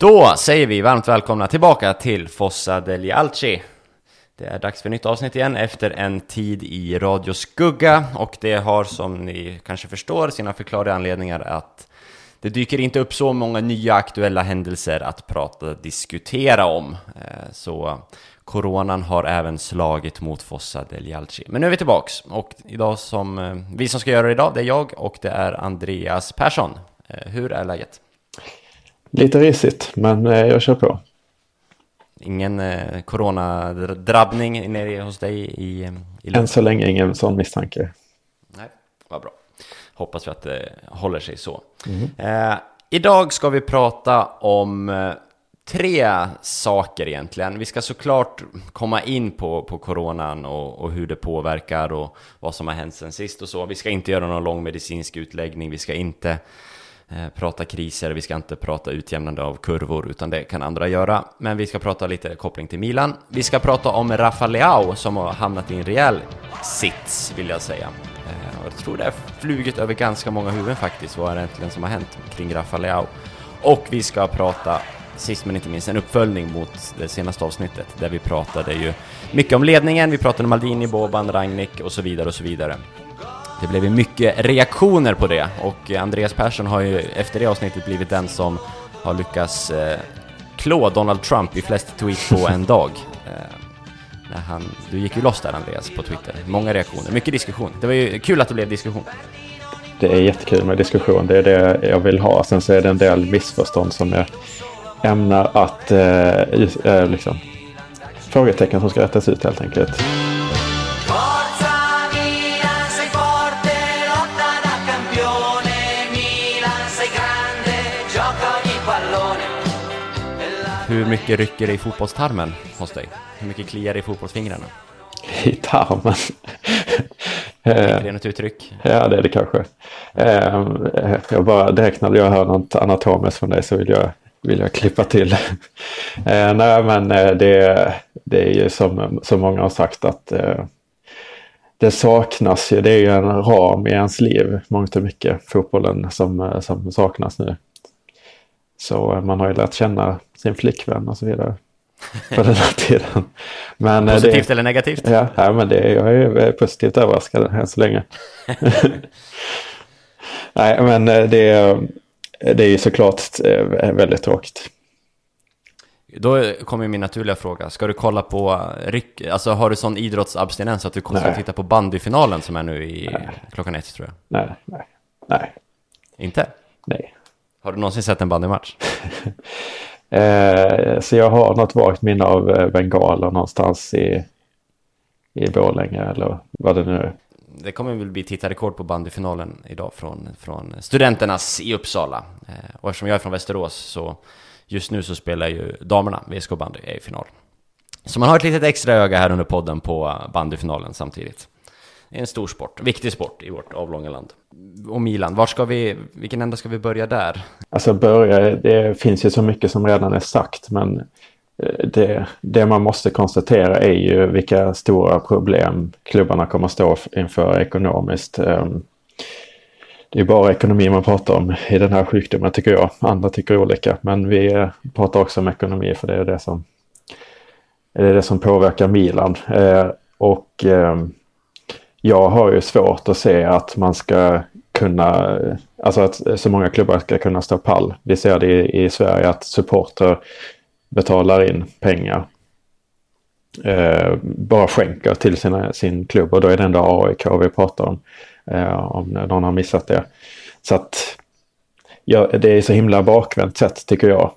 Då säger vi varmt välkomna tillbaka till Fossa degli Alci. Det är dags för nytt avsnitt igen efter en tid i Radio Skugga och det har som ni kanske förstår sina förklarliga anledningar att det dyker inte upp så många nya aktuella händelser att prata diskutera om. Eh, så coronan har även slagit mot Fossa degli Alci. Men nu är vi tillbaks och idag som eh, vi som ska göra det idag, det är jag och det är Andreas Persson. Eh, hur är läget? Lite risigt, men jag kör på. Ingen eh, coronadrabbning nere hos dig i, i Än så länge ingen sån misstanke. Nej, vad bra. Hoppas vi att det håller sig så. Mm. Eh, idag ska vi prata om eh, tre saker egentligen. Vi ska såklart komma in på, på coronan och, och, hur det påverkar och vad som har hänt sen sist och så. Vi ska inte göra någon lång medicinsk utläggning. Vi ska inte Eh, Eh, prata kriser, vi ska inte prata utjämnande av kurvor, utan det kan andra göra. Men vi ska prata lite koppling till Milan. Vi ska prata om Rafa Leao som har hamnat i en rejäl sits, vill jag säga. Eh, jag tror det har flugit över ganska många huvuden faktiskt, vad är det egentligen som har hänt kring Rafa Leao. Och vi ska prata, sist men inte minst, en uppföljning mot det senaste avsnittet, där vi pratade ju mycket om ledningen, vi pratade om Maldini, Boban, Rangnick och så vidare och så vidare. Det blev ju mycket reaktioner på det och Andreas Persson har ju efter det avsnittet blivit den som har lyckats eh, klå Donald Trump i flest tweets på en dag. Eh, när han, du gick ju loss där Andreas på Twitter. Många reaktioner, mycket diskussion. Det var ju kul att det blev diskussion. Det är jättekul med diskussion, det är det jag vill ha. Sen så är det en del missförstånd som jag ämnar att eh, eh liksom, frågetecken som ska rättas ut helt enkelt. Hur mycket rycker det i fotbollstarmen hos dig? Hur mycket kliar det i fotbollsfingrarna? I tarmen? är det något uttryck? Ja, det är det kanske. Ehm, jag bara direkt när jag hör något anatomiskt från dig så vill jag, vill jag klippa till. Ehm, nej, men eh, det, det är ju som, som många har sagt att eh, det saknas ju, det är ju en ram i ens liv, mångt och mycket, fotbollen som, eh, som saknas nu. Så man har ju lärt känna sin flickvän och så vidare på den här tiden. Men eh, Positivt det, eller negativt? Ja, ja men det, jag är positivt överraskad än så länge. Nej, men eh, det, det är ju såklart eh, väldigt tråkigt. Då kommer min naturliga fråga. Ska du kolla på ryck, alltså har du sån idrottsabstinens att du kommer att titta på bandyfinalen som är nu i nej. klockan ett tror jag? Nej, nej, nej. Inte? Nej. Har du någonsin sett en bandymatch? eh, så jag har något vagt minne av eh, bengaler någonstans i, i Borlänge eller vad det nu är. Det kommer väl bli tittarrekord på bandyfinalen idag från, från studenternas i Uppsala. Eh, och eftersom jag är från Västerås så just nu så spelar ju damerna, VSK bandy, är i final. Så man har ett litet extra öga här under podden på bandyfinalen samtidigt. En stor sport, viktig sport i vårt avlånga land. Och Milan, var ska vi, vilken ända ska vi börja där? Alltså börja, det finns ju så mycket som redan är sagt men eh, det, det man måste konstatera är ju vilka stora problem klubbarna kommer att stå inför ekonomiskt. Ehm, det är bara ekonomi man pratar om i den här sjukdomen tycker jag. Andra tycker olika men vi eh, pratar också om ekonomi för det är det som, det är det som påverkar Milan. Eh, och ehm, jag har ju svårt att se att man ska kunna, alltså att så många klubbar ska kunna stå pall. Vi ser det i, i Sverige att supporter betalar in pengar. Eh, bara skänker till sina, sin klubb och då är det ändå AIK vi pratar om. Eh, om någon har missat det. Så att ja, det är så himla bakvänt sätt tycker jag.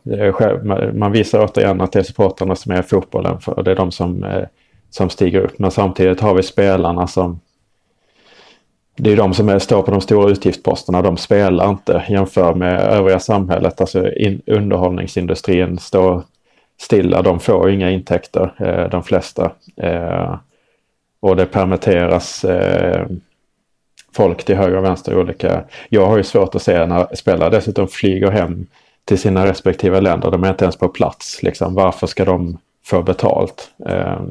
Man visar återigen att det är supporterna som är fotbollen för det är de som, eh, som stiger upp. Men samtidigt har vi spelarna som det är de som är, står på de stora utgiftsposterna. De spelar inte jämfört med övriga samhället. Alltså in, underhållningsindustrin står stilla. De får inga intäkter, eh, de flesta. Eh, och det permitteras eh, folk till höger och vänster olika. Jag har ju svårt att se när spelare dessutom flyger hem till sina respektive länder. De är inte ens på plats. Liksom. Varför ska de få betalt? Eh,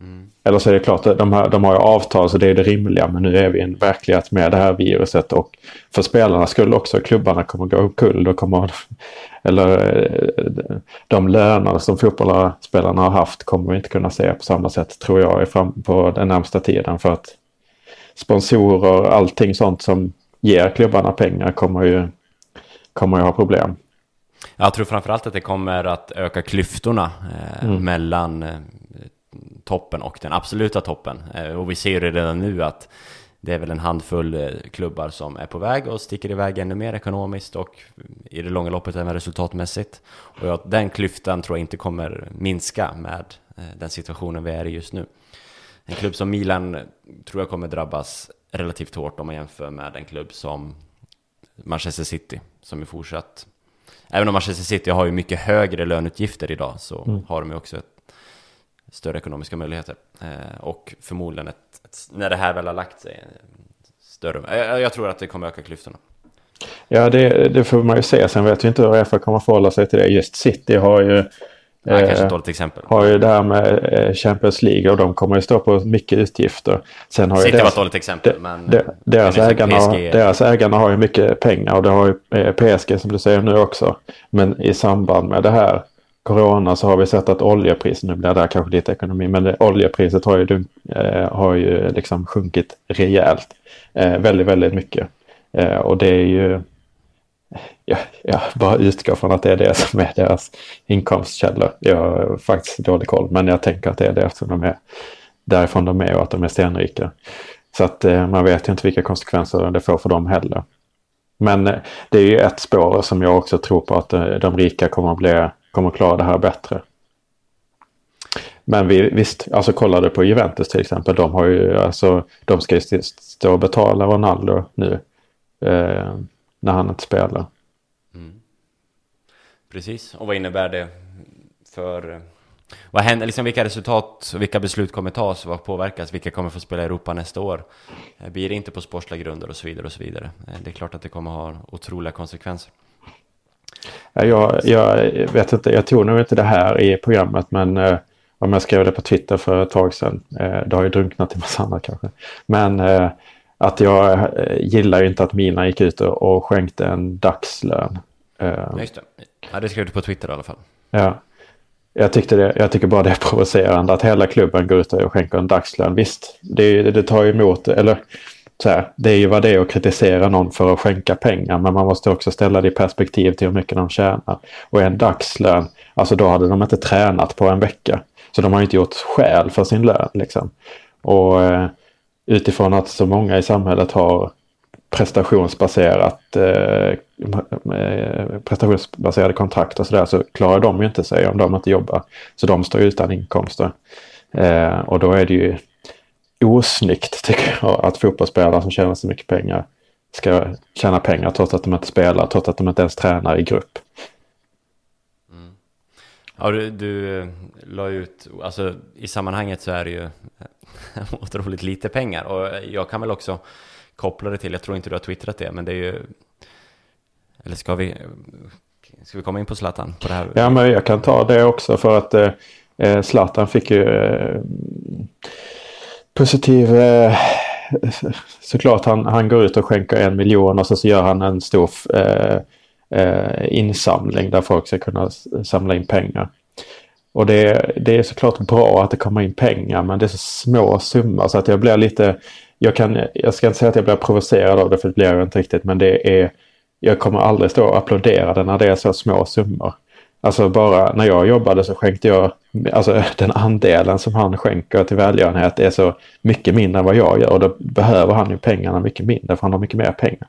mm eller så är det klart, de har, de har ju avtal så det är det rimliga. Men nu är vi i en verklighet med det här viruset. Och för spelarna skulle också klubbarna kommer gå omkull. Då kommer, eller eh, de löner som fotbollsspelarna har haft kommer vi inte kunna se på samma sätt tror jag fram på den närmsta tiden. För att sponsorer, allting sånt som ger klubbarna pengar kommer ju, kommer ju ha problem. Jag tror framförallt att det kommer att öka klyftorna eh, mm. mellan eh, toppen och den absoluta toppen. Eh, och vi ser ju redan nu att det är väl en handfull eh, klubbar som är på väg och sticker iväg ännu mer ekonomiskt och i det långa loppet även resultatmässigt. Och ja, den klyftan tror jag inte kommer minska med eh, den situationen vi är i just nu. En klubb som Milan tror jag kommer drabbas relativt hårt om man jämför med en klubb som Manchester City som är fortsatt Även om Manchester City har ju mycket högre löneutgifter idag så mm. har de ju också ett större ekonomiska möjligheter. Eh, och förmodligen, ett, ett, när det här väl har lagt sig, större. Jag, jag tror att det kommer öka klyftorna. Ja, det, det, får man ju se. Sen vet vi inte hur Uefa kommer förhålla sig till det. Just City har ju... Ja, eh, kanske ett dåligt exempel. Har ju det här med eh, Champions League och de kommer ju stå på mycket utgifter. Sen har City deras, var ett dåligt exempel. men de, deras, ägarna, PSG... deras ägarna har ju mycket pengar och det har ju eh, PSG som du säger nu också. Men i samband med det här corona så har vi sett att oljepriset, nu blir det kanske lite ekonomi, men det, oljepriset har ju, eh, har ju liksom sjunkit rejält. Eh, väldigt, väldigt mycket. Eh, och det är ju, jag, jag bara utgår från att det är det som är deras inkomstkällor. Jag har faktiskt dålig koll, men jag tänker att det är det eftersom de är därifrån de är och att de är stenrika. Så att eh, man vet ju inte vilka konsekvenser det får för dem heller. Men eh, det är ju ett spår som jag också tror på att eh, de rika kommer att bli kommer klara det här bättre. Men vi, visst, alltså kollade på Juventus till exempel. De har ju, alltså, de ska ju stå och betala Ronaldo nu. Eh, när han inte spelar. Mm. Precis, och vad innebär det för... Eh, vad händer, liksom vilka resultat och vilka beslut kommer tas? Vad påverkas? Vilka kommer få spela i Europa nästa år? Eh, blir det inte på sportsliga grunder och så vidare och så vidare? Eh, det är klart att det kommer ha otroliga konsekvenser. Jag, jag vet inte, jag tog nog inte det här i programmet men eh, om jag skrev det på Twitter för ett tag sedan. Eh, det har ju drunknat i massa annat kanske. Men eh, att jag eh, gillar ju inte att Mina gick ut och, och skänkte en dagslön. Eh, Just det. Ja, det skrev du på Twitter i alla fall. Ja. Jag, tyckte det, jag tycker bara det är provocerande att hela klubben går ut och skänker en dagslön. Visst, det, det tar ju emot, eller här, det är ju vad det är att kritisera någon för att skänka pengar men man måste också ställa det i perspektiv till hur mycket de tjänar. Och en dagslön, alltså då hade de inte tränat på en vecka. Så de har inte gjort skäl för sin lön. Liksom. Och eh, utifrån att så många i samhället har prestationsbaserat eh, eh prestationsbaserade kontrakt och sådär så klarar de ju inte sig om de inte jobbar. Så de står utan inkomster. Eh, och då är det ju osnyggt tycker jag att fotbollsspelare som tjänar så mycket pengar ska tjäna pengar trots att de inte spelar, trots att de inte ens tränar i grupp. Mm. Ja, du, du la ut, alltså i sammanhanget så är det ju otroligt lite pengar och jag kan väl också koppla det till, jag tror inte du har twittrat det, men det är ju, eller ska vi, ska vi komma in på Zlatan? På det här? Ja, men jag kan ta det också för att eh, Zlatan fick ju eh, positiv eh, såklart han, han går ut och skänker en miljon och så, så gör han en stor eh, eh, insamling där folk ska kunna samla in pengar. Och det, det är såklart bra att det kommer in pengar men det är så små summor så att jag blir lite, jag, kan, jag ska inte säga att jag blir provocerad av det för det blir jag inte riktigt men det är, jag kommer aldrig stå och applådera det när det är så små summor. Alltså bara när jag jobbade så skänkte jag, alltså den andelen som han skänker till välgörenhet är så mycket mindre än vad jag gör och då behöver han ju pengarna mycket mindre för han har mycket mer pengar.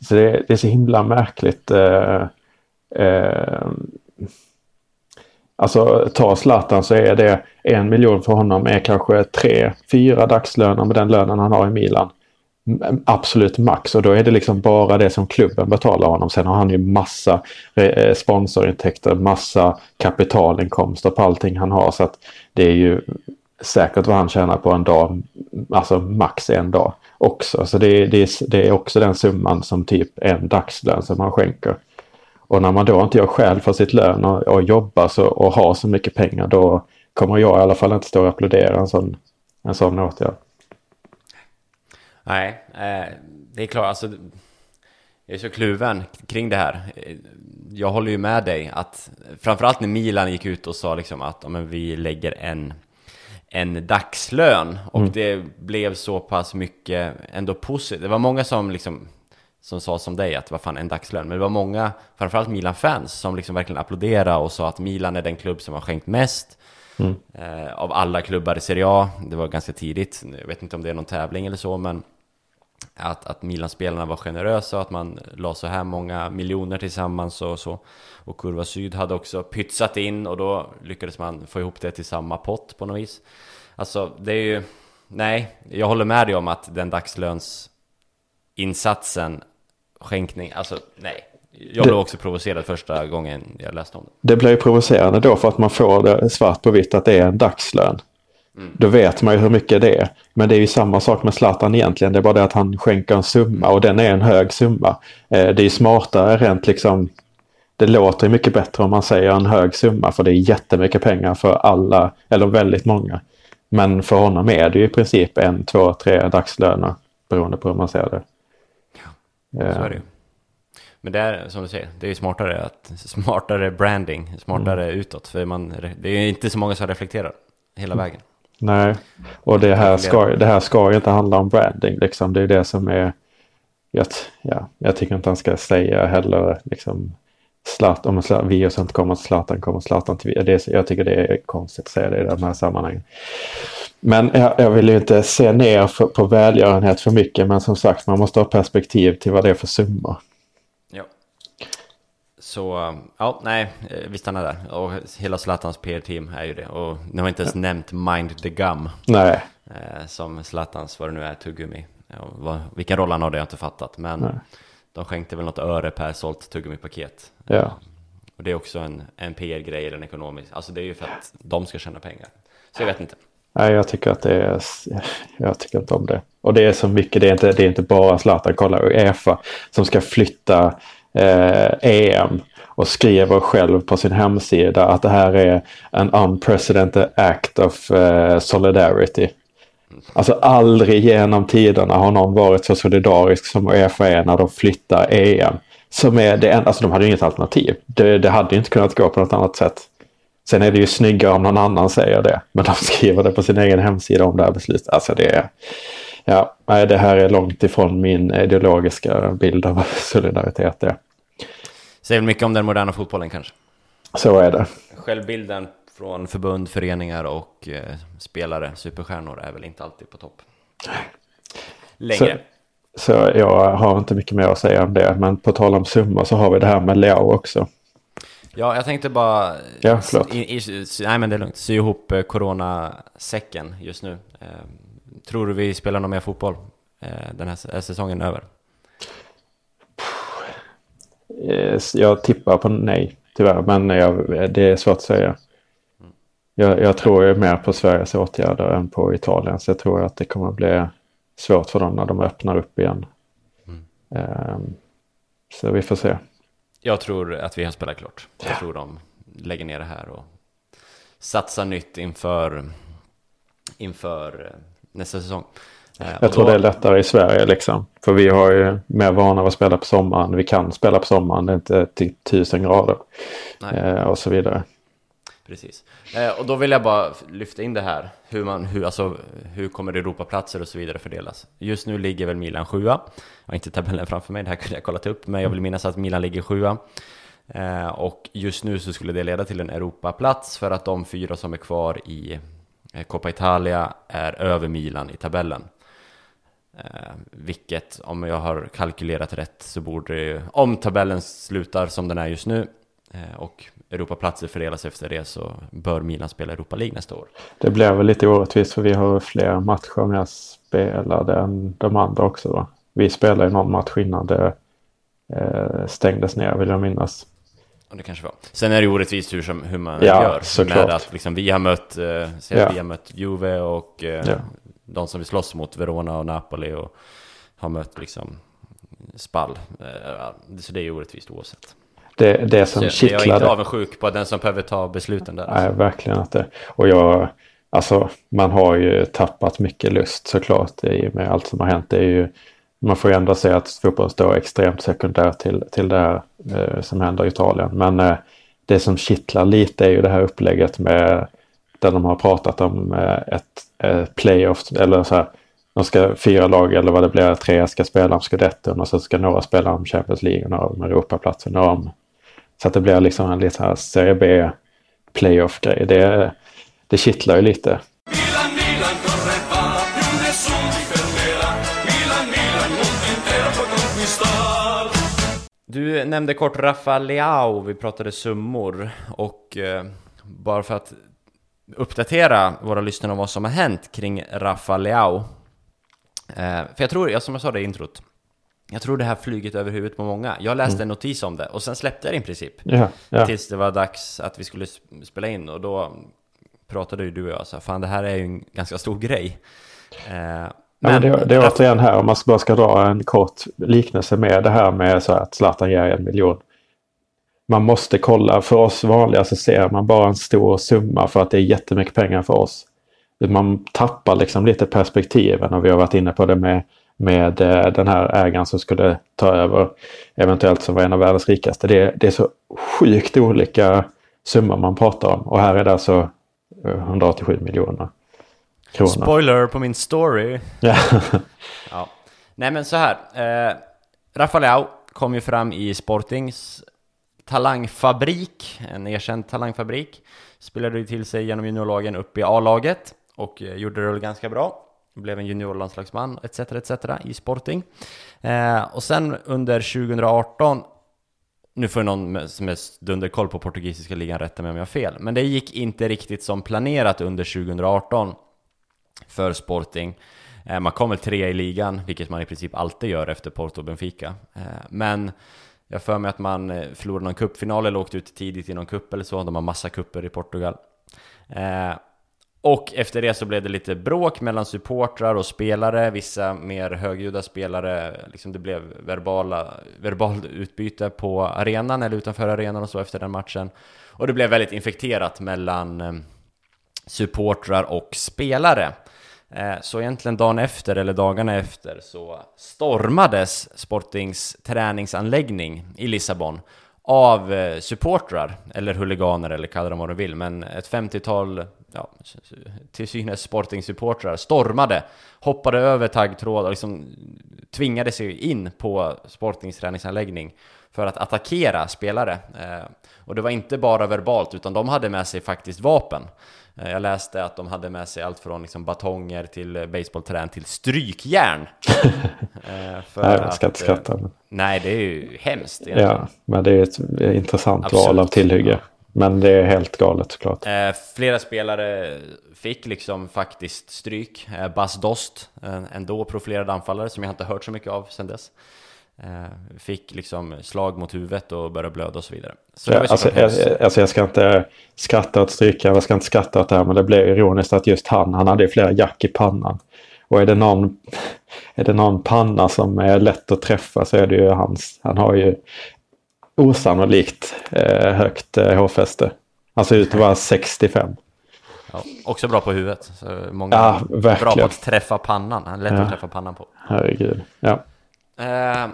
Så det, det är så himla märkligt. Eh, eh, alltså ta Zlatan så är det en miljon för honom är kanske tre, fyra dagslöner med den lönen han har i Milan absolut max och då är det liksom bara det som klubben betalar honom. Sen har han ju massa eh, eh, sponsorintäkter, massa kapitalinkomster på allting han har så att det är ju säkert vad han tjänar på en dag, alltså max en dag också. Så det, det, det är också den summan som typ en dagslön som han skänker. Och när man då inte gör skäl för sitt lön och, och jobbar så, och har så mycket pengar då kommer jag i alla fall inte stå och applådera en sån en sån åtgärd. Nej, eh, det är klart, alltså jag är så kluven kring det här. Jag håller ju med dig att framförallt när Milan gick ut och sa liksom att ja, men vi lägger en, en dagslön och mm. det blev så pass mycket ändå positivt. Det var många som liksom som sa som dig att var fan en dagslön. Men det var många, framförallt Milan-fans, som liksom verkligen applåderade och sa att Milan är den klubb som har skänkt mest mm. eh, av alla klubbar i Serie A. Det var ganska tidigt, jag vet inte om det är någon tävling eller så, men att, att Milan-spelarna var generösa och att man la så här många miljoner tillsammans och så. Och Kurva Syd hade också pytsat in och då lyckades man få ihop det till samma pott på något vis. Alltså, det är ju... Nej, jag håller med dig om att den dagslönsinsatsen, skänkning, alltså nej. Jag blev också provocerad första gången jag läste om det. Det blir provocerande då för att man får det svart på vitt att det är en dagslön. Mm. Då vet man ju hur mycket det är. Men det är ju samma sak med Zlatan egentligen. Det är bara det att han skänker en summa och den är en hög summa. Eh, det är smartare rent liksom. Det låter ju mycket bättre om man säger en hög summa för det är jättemycket pengar för alla eller väldigt många. Men för honom är det ju i princip en, två, tre dagslöner beroende på hur man ser det. Ja, så är det ju. Men det är som du säger, det är ju smartare, att, smartare branding, smartare mm. utåt. För man, det är ju inte så många som reflekterar hela mm. vägen. Nej, och det här ska, det här ska ju inte handla om branding. Liksom. Det är det som är... Jag, ja, jag tycker inte han ska säga heller liksom, Slat, om virus inte kommer till Zlatan kommer Zlatan till det, Jag tycker det är konstigt att säga det i de här sammanhangen. Men jag, jag vill ju inte se ner för, på välgörenhet för mycket. Men som sagt, man måste ha perspektiv till vad det är för summor. Så, ja, nej, eh, vi stannar där. Och hela Zlatans PR-team är ju det. Och nu har vi inte ens nämnt Mind the Gum. Nej. Eh, som Zlatans, vad det nu är, tuggummi. Ja, vilken roll han har det har jag inte fattat. Men nej. de skänkte väl något öre per sålt tuggummi-paket. Ja. Och det är också en, en PR-grej, eller en ekonomisk. Alltså det är ju för att de ska tjäna pengar. Så jag vet inte. Nej, jag tycker att det är... Jag tycker inte om det. Och det är så mycket, det är inte, det är inte bara Zlatan. Kolla Uefa som ska flytta eh, EM och skriver själv på sin hemsida att det här är en unprecedented act of eh, solidarity. Alltså aldrig genom tiderna har någon varit så solidarisk som Uefa är när de flyttar EM. Som är det enda, alltså de hade ju inget alternativ. Det, det hade ju inte kunnat gå på något annat sätt. Sen är det ju snyggare om någon annan säger det. Men de skriver det på sin egen hemsida om det här beslutet. Alltså det är... Ja, nej, det här är långt ifrån min ideologiska bild av solidaritet. Det. Säger mycket om den moderna fotbollen kanske. Så är det. Självbilden från förbund, föreningar och eh, spelare, superstjärnor, är väl inte alltid på topp. Längre. Så, så, jag har inte mycket mer att säga om det. Men på tal om summor så har vi det här med Leao också. Ja, jag tänkte bara... Ja, förlåt. I, i, nej, men det är lugnt. Sy ihop eh, coronasäcken just nu. Eh, tror du vi spelar någon mer fotboll eh, den här säsongen över? Eh, jag tippar på nej, tyvärr. Men jag, det är svårt att säga. Jag, jag tror ju mer på Sveriges åtgärder än på Italien. Så jag tror att det kommer att bli svårt för dem när de öppnar upp igen. Mm. Så vi får se. Jag tror att vi har spelat klart. Jag ja. tror de lägger ner det här och satsar nytt inför, inför eh, nästa säsong. Jag tror det är lättare i Sverige liksom. För vi har ju mer vana att spela på sommaren. Vi kan spela på sommaren. Det är inte till tusen grader. Eh, och så vidare. Precis. Eh, och då vill jag bara lyfta in det här. Hur, man, hur, alltså, hur kommer Europaplatser och så vidare fördelas? Just nu ligger väl Milan sjua. Jag har inte tabellen framför mig. Det här kunde jag kollat upp. Men jag vill minnas att Milan ligger sjua. Eh, och just nu så skulle det leda till en Europaplats för att de fyra som är kvar i eh, Coppa Italia är över Milan i tabellen. Eh, vilket, om jag har kalkylerat rätt, så borde det ju, om tabellen slutar som den är just nu eh, och Europaplatser fördelas efter det så bör Milan spela Europa League nästa år. Det blir väl lite orättvist för vi har fler matcher med spelade än de andra också. Då. Vi spelade någon match innan det eh, stängdes ner vill jag minnas. Och det kanske var. Sen är det orättvist hur, som, hur man ja, gör. Såklart. Med att liksom, vi har mött, eh, ja. vi har mött Juve och eh, ja de som vi slåss mot, Verona och Napoli och har mött liksom spall. Eh, så det är ju orättvist oavsett. Det, det som kittlade. Jag är inte avundsjuk på den som behöver ta besluten där. Nej, verkligen inte. Och jag, alltså man har ju tappat mycket lust såklart i och med allt som har hänt. Det är ju, man får ju ändå säga att fotboll står extremt sekundärt till, till det här eh, som händer i Italien. Men eh, det som kittlar lite är ju det här upplägget med där de har pratat om eh, ett, ett playoff eller så här. De ska fyra lag eller vad det blir, tre ska spela om Scudetten och så ska några spela om Champions League och några om Europaplatsen. Om, så att det blir liksom en lite här Serie B playoff-grej. Det, det kittlar ju lite. Du nämnde kort Rafa Leao, vi pratade summor och eh, bara för att uppdatera våra lyssnare om vad som har hänt kring Rafa Leao. Eh, för jag tror, som jag sa det i introt, jag tror det här flyget över huvudet på många. Jag läste mm. en notis om det och sen släppte jag det i princip. Ja, ja. Tills det var dags att vi skulle spela in och då pratade ju du och jag så fan det här är ju en ganska stor grej. Eh, men, ja, det, det är återigen här, om man bara ska dra en kort liknelse med det här med så att Zlatan ger en miljon. Man måste kolla, för oss vanliga så ser man bara en stor summa för att det är jättemycket pengar för oss. Man tappar liksom lite perspektiven och vi har varit inne på det med med eh, den här ägaren som skulle ta över eventuellt som var en av världens rikaste. Det, det är så sjukt olika summor man pratar om och här är det alltså 187 eh, miljoner kronor. Spoiler på min story. ja. Nej men så här. Eh, Rafael kom ju fram i Sportings talangfabrik, en erkänd talangfabrik. Spelade ju till sig genom juniorlagen upp i A-laget och eh, gjorde det väl ganska bra blev en juniorlandslagsman etc. etc. i Sporting. Eh, och sen under 2018 nu får någon som är dunderkoll på portugisiska ligan rätta mig om jag har fel, men det gick inte riktigt som planerat under 2018 för Sporting. Eh, man kom väl trea i ligan, vilket man i princip alltid gör efter Porto och Benfica. Eh, men jag för mig att man eh, förlorade någon cupfinal eller åkte ut tidigt i någon cup eller så, de har massa kupper i Portugal. Eh, och efter det så blev det lite bråk mellan supportrar och spelare, vissa mer högljudda spelare, liksom det blev verbala, verbalt utbyte på arenan eller utanför arenan och så efter den matchen. Och det blev väldigt infekterat mellan eh, supportrar och spelare. Eh, så egentligen dagen efter, eller dagarna efter, så stormades Sportings träningsanläggning i Lissabon av eh, supportrar, eller huliganer eller kalla dem vad du vill, men ett 50-tal ja, till synes Sporting-supportrar stormade, hoppade över taggtråd och liksom tvingade sig in på Sportings träningsanläggning för att attackera spelare. Eh, och det var inte bara verbalt, utan de hade med sig faktiskt vapen. Eh, jag läste att de hade med sig allt från liksom batonger till baseballträn till strykjärn. Eh, för nej, jag ska inte skratta. Nej, det är ju hemskt. Egentligen. Ja, men det är ett intressant Absolut. val av tillhygge. Men det är helt galet såklart. Eh, flera spelare fick liksom faktiskt stryk. Eh, Bas Dost, en, en då profilerad anfallare som jag inte hört så mycket av sedan dess. Eh, fick liksom slag mot huvudet och började blöda och så vidare. Så ja, alltså, jag, alltså jag ska inte skratta åt strykan, jag ska inte skratta åt det här, men det blev ironiskt att just han, han hade flera jack i pannan. Och är det någon, är det någon panna som är lätt att träffa så är det ju hans. Han har ju osannolikt eh, högt eh, hårfäste. Han ser ut att vara 65. Ja, också bra på huvudet. Så många ja, verkligen. bra på att träffa pannan. Han är lätt ja. att träffa pannan på. Herregud. Ja. Eh,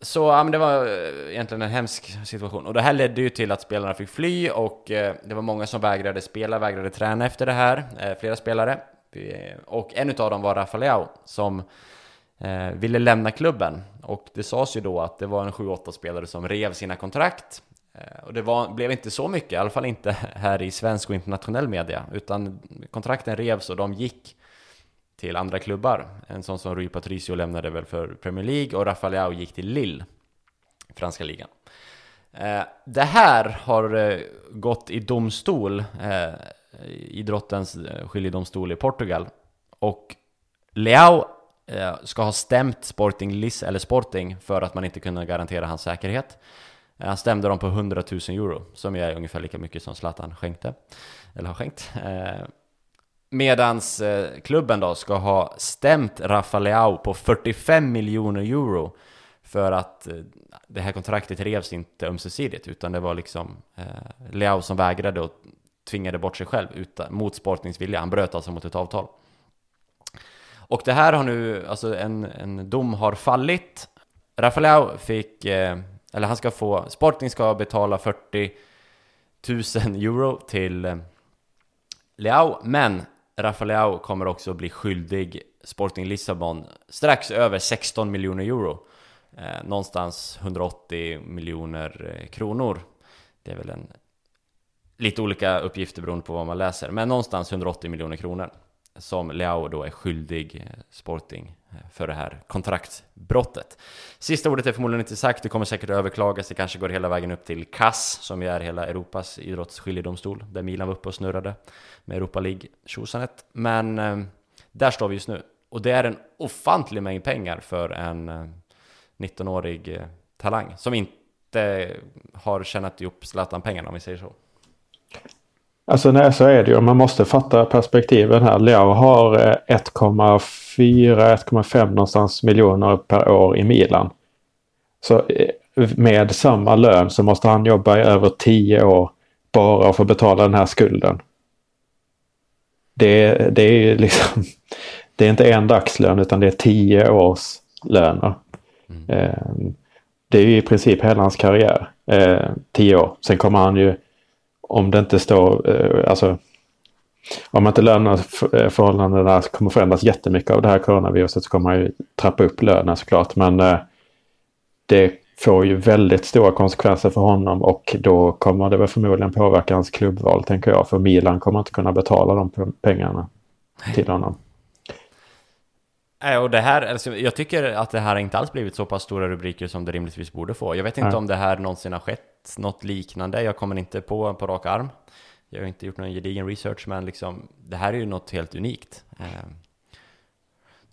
så ja, men det var eh, egentligen en hemsk situation. Och det här ledde ju till att spelarna fick fly och eh, det var många som vägrade spela, vägrade träna efter det här. Eh, flera spelare. Och en av dem var Rafaleo som eh, ville lämna klubben. Och det sades ju då att det var en 7-8 spelare som rev sina kontrakt. Eh, och det var, blev inte så mycket, i alla fall inte här i svensk och internationell media, utan kontrakten revs och de gick till andra klubbar. En sån som Rui Patricio lämnade väl för Premier League och Rafael gick till Lille, franska ligan. Eh, det här har eh, gått i domstol, eh, idrottens skiljedomstol i Portugal. Och Leao ska ha stämt Sporting Liss, eller Sporting för att man inte kunde garantera hans säkerhet. Han stämde dem på 100 000 euro, som är ungefär lika mycket som Zlatan skänkte, eller har skänkt. Eh, medans klubben då ska ha stämt Rafa Leao på 45 miljoner euro för att eh, det här kontraktet revs inte ömsesidigt utan det var liksom eh, Leao som vägrade och tvingade bort sig själv utan, mot Sportings vilja. Han bröt alltså mot ett avtal. Och det här har nu, alltså en, en dom har fallit. Rafael fick, eh, eller han ska få, Sporting ska betala 40 000 euro till eh, Leao, men Rafael kommer också bli skyldig Sporting Lissabon strax över 16 miljoner euro. Eh, någonstans 180 miljoner eh, kronor. Det är väl en lite olika uppgifter beroende på vad man läser, men någonstans 180 miljoner kronor som Leao då är skyldig eh, Sporting eh, för det här kontraktsbrottet. Sista ordet är förmodligen inte sagt, det kommer säkert överklagas, det kanske går hela vägen upp till CAS som ju är hela Europas idrottsskiljedomstol, där Milan var uppe och snurrade med Europa League tjosanet. Men eh, där står vi just nu, och det är en ofantlig mängd pengar för en 19-årig talang som inte har tjänat ihop Zlatan-pengarna om vi säger så. Alltså nej, så är det ju. Man måste fatta perspektiven här. Leao har 1,4-1,5 eh, någonstans miljoner per år i Milan. Så eh, med samma lön så måste han jobba i över 10 år bara för att betala den här skulden. Det, det är ju liksom, det är inte en dagslön utan det är 10 års löner. Mm. Eh, det är i princip hela hans karriär, 10 år. Sen kommer han ju om det inte står, eh, alltså om inte löneförhållandena eh, kommer förändras jättemycket av det här coronaviruset så kommer man ju trappa upp lönen såklart. Men eh, det får ju väldigt stora konsekvenser för honom och då kommer det väl förmodligen påverka hans klubbval tänker jag. För Milan kommer inte kunna betala de pengarna till honom. Nej, och det här, alltså, jag tycker att det här inte alls blivit så pass stora rubriker som det rimligtvis borde få. Jag vet inte Nej. om det här någonsin har skett, något liknande. Jag kommer inte på på rak arm. Jag har inte gjort någon gedigen research, men liksom, det här är ju något helt unikt.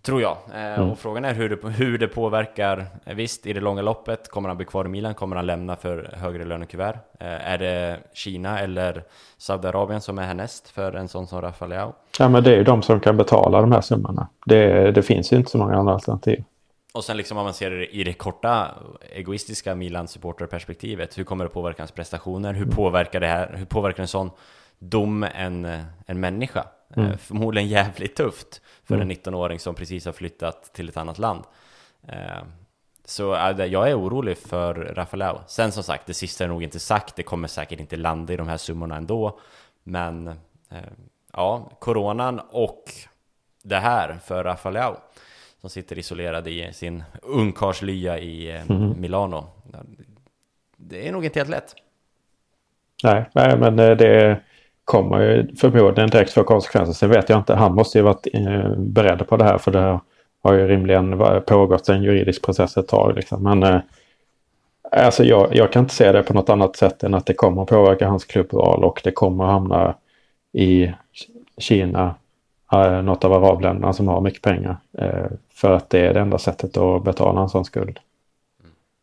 Tror jag. Mm. Och frågan är hur det, hur det påverkar. Eh, visst, i det långa loppet, kommer han bli kvar i Milan? Kommer han lämna för högre lönekuvert? Eh, är det Kina eller Saudiarabien som är härnäst för en sån som Rafael Leao? Ja, men det är ju de som kan betala de här summorna. Det, det finns ju inte så många andra alternativ. Och sen liksom om man ser det i det korta egoistiska Milan-supporterperspektivet, hur kommer det påverka hans prestationer? Hur påverkar det här? Hur påverkar en sån dom en, en människa? Mm. Förmodligen jävligt tufft för mm. en 19-åring som precis har flyttat till ett annat land. Eh, så jag är orolig för Rafael. Sen som sagt, det sista är nog inte sagt. Det kommer säkert inte landa i de här summorna ändå. Men eh, ja, coronan och det här för Rafael som sitter isolerad i sin ungkarlslya i eh, mm. Milano. Det är nog inte helt lätt. Nej, nej men det kommer ju förmodligen direkt få konsekvenser. Sen vet jag inte, han måste ju varit eh, beredd på det här för det har ju rimligen pågått en juridisk process ett tag. Liksom. Men eh, alltså jag, jag, kan inte se det på något annat sätt än att det kommer påverka hans klubbval och det kommer hamna i Kina, eh, något av arabländerna som har mycket pengar. Eh, för att det är det enda sättet att betala en sån skuld.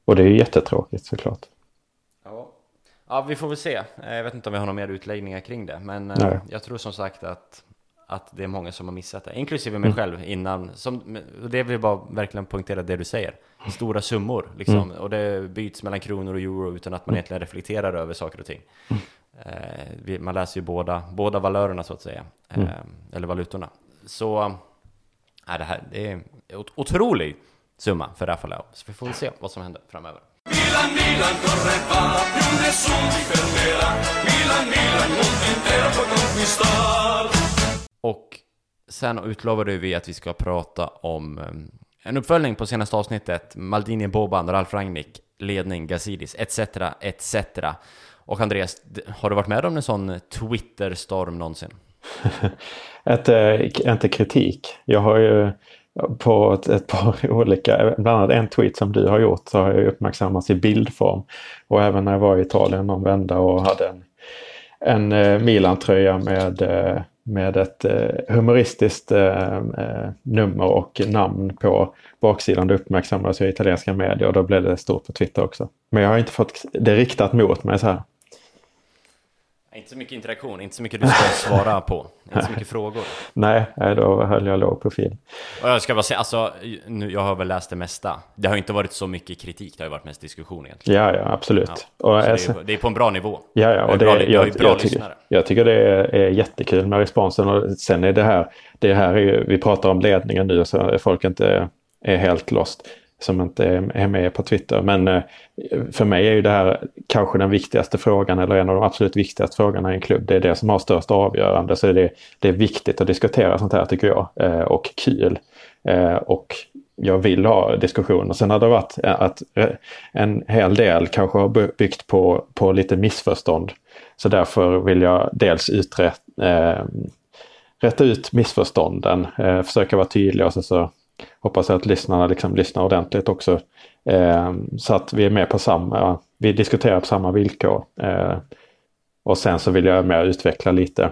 Och det är ju jättetråkigt såklart. Ja, vi får väl se. Eh, jag vet inte om vi har några mer utläggningar kring det, men eh, Nej. jag tror som sagt att, att det är många som har missat det, inklusive mig mm. själv innan. Som, det vill bara verkligen poängtera det du säger. Stora summor, liksom, mm. och det byts mellan kronor och euro utan att man mm. egentligen reflekterar över saker och ting. Mm. Eh, man läser ju båda, båda valörerna så att säga, mm. eller valutorna. Så äh, det här det är en otrolig summa för Rafael så vi får väl se vad som händer framöver. Milan, Milan, corre va, più nessuno ti fermerà. Milan, Milan, mondo intero può conquistar. Och sen utlovade vi att vi ska prata om um, en uppföljning på senaste avsnittet. Maldini, Boban, Ralf Rangnick, ledning, Gazidis, etc. etc. Och Andreas, har du varit med om en sån Twitter-storm någonsin? Ett, inte kritik. Jag har ju på ett, ett, par olika, bland annat en tweet som du har gjort så har jag uppmärksammats i bildform. Och även när jag var i Italien någon vända och hade en, en eh, Milan-tröja med, eh, med ett eh, humoristiskt eh, eh, nummer och namn på baksidan. Det uppmärksammades i italienska medier och då blev det stort på Twitter också. Men jag har inte fått det riktat mot mig så här. Inte så mycket interaktion, inte så mycket du ska svara på, inte så mycket frågor. Nej, då höll jag låg profil. Och jag ska bara säga, alltså, nu, jag har väl läst det mesta. Det har inte varit så mycket kritik, det har varit mest diskussion egentligen. Ja, ja, absolut. Ja, och, det, är, det, är, på en bra nivå. Ja, ja, och det, bra, jag, bra jag, tycker, jag tycker det är, är jättekul med responsen och sen är det här, det här är ju, vi pratar om ledningen nu så folk inte är helt lost som inte är med på Twitter. Men eh, för mig är ju det här kanske den viktigaste frågan eller en av de absolut viktigaste frågorna i en klubb. Det är det som har störst avgörande. Så det, det är viktigt att diskutera sånt här tycker jag eh, och kul. Eh, och jag vill ha diskussioner. Sen har det varit att en hel del kanske har byggt på, på lite missförstånd. Så därför vill jag dels uträtta rätta ut missförstånden, eh, försöka vara tydlig och så, så hoppas jag att lyssnarna liksom lyssnar ordentligt också. Eh, så att vi är med på samma, vi diskuterar på samma villkor. Eh, och sen så vill jag mer utveckla lite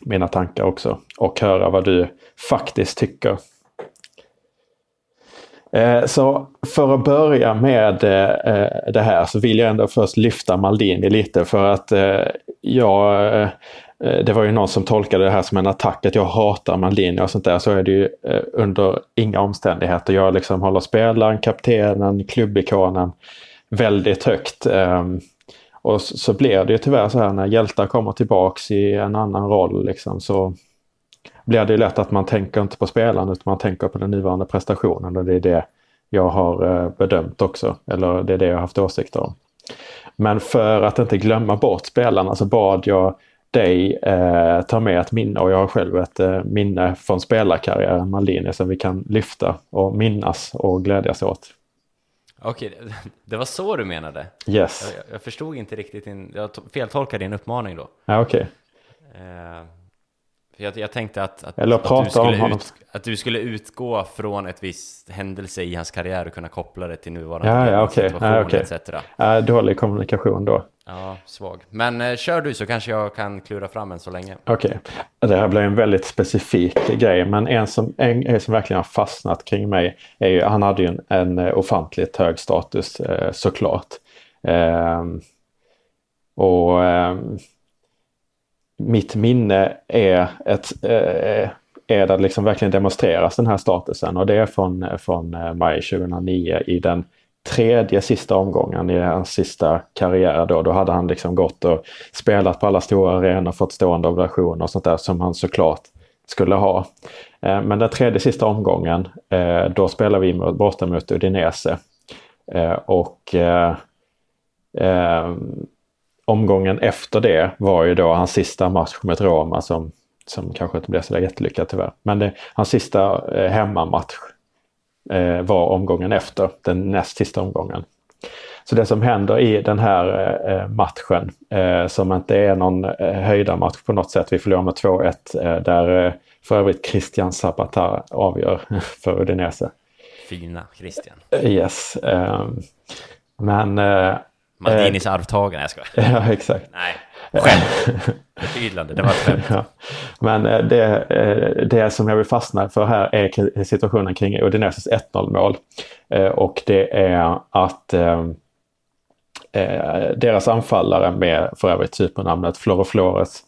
mina tankar också och höra vad du faktiskt tycker. Eh, så för att börja med eh, det här så vill jag ändå först lyfta Maldini lite för att eh, jag Eh, Eh, det var ju någon som tolkade det här som en attack, att jag hatar Maldini och sånt där. Så är det ju eh, under inga omständigheter. Jag liksom håller spelaren, kaptenen, klubbikonen väldigt högt. Ehm, och så blir det ju tyvärr så här när hjältar kommer tillbaks i en annan roll liksom så blir det lätt att man tänker inte på spelaren utan man tänker på den nuvarande prestationen och det är det jag har eh, bedömt också. Eller det är det jag har haft åsikter om. Men för att inte glömma bort spelarna så bad jag dig eh, ta med ett minne och jag har själv ett eh, minne från spelarkarriären Maldini som vi kan lyfta och minnas och glädjas åt. Okej, det var så du menade? Yes. Jag, jag förstod inte riktigt, din, jag feltolkade din uppmaning då. Ja, okej. Okay. Eh, jag, jag, tänkte att, att, Eller att, du skulle ut, att du skulle utgå från ett visst händelse i hans karriär och kunna koppla det till nuvarande ja, ja, okay. situation ja, okay. etc. Ja, dålig kommunikation då. Ja, svag. Men eh, kör du så kanske jag kan klura fram en så länge. Okej. Okay. Det här blir en väldigt specifik grej men en som, en, som verkligen har fastnat kring mig är ju, han hade ju en, en ofantligt hög status eh, såklart. Eh, och eh, mitt minne är, ett, eh, är där liksom verkligen demonstreras den här statusen och det är från, från eh, maj 2009 i den tredje sista omgången i hans sista karriär då. Då hade han liksom gått och spelat på alla stora arenor, fått stående ovationer och sånt där som han såklart skulle ha. Eh, men den tredje sista omgången, då spelar vi borta mot Udinese. Och omgången efter det var ju då hans sista match mot Roma som, som kanske inte blev så jättelyckad tyvärr. Men det, hans sista eh, hemmamatch eh, var omgången efter, den näst sista omgången. Så det som händer i den här eh, matchen, eh, som inte är någon eh, höjdarmatch på något sätt, vi förlorar med 2-1, eh, där eh, för övrigt Christian Zapata avgör för Udinese. Fina Christian. Yes. men Maldinis eh, arvtagare, jag skojar. Ja, exakt. Nej, skämt. Förtydligande, det var ett skämt. Ja. Men eh, det, eh, det som jag vill fastna för här är situationen kring Udineses 1-0 mål. Eh, och det är att deras anfallare med för övrigt supernamnet Floro Flores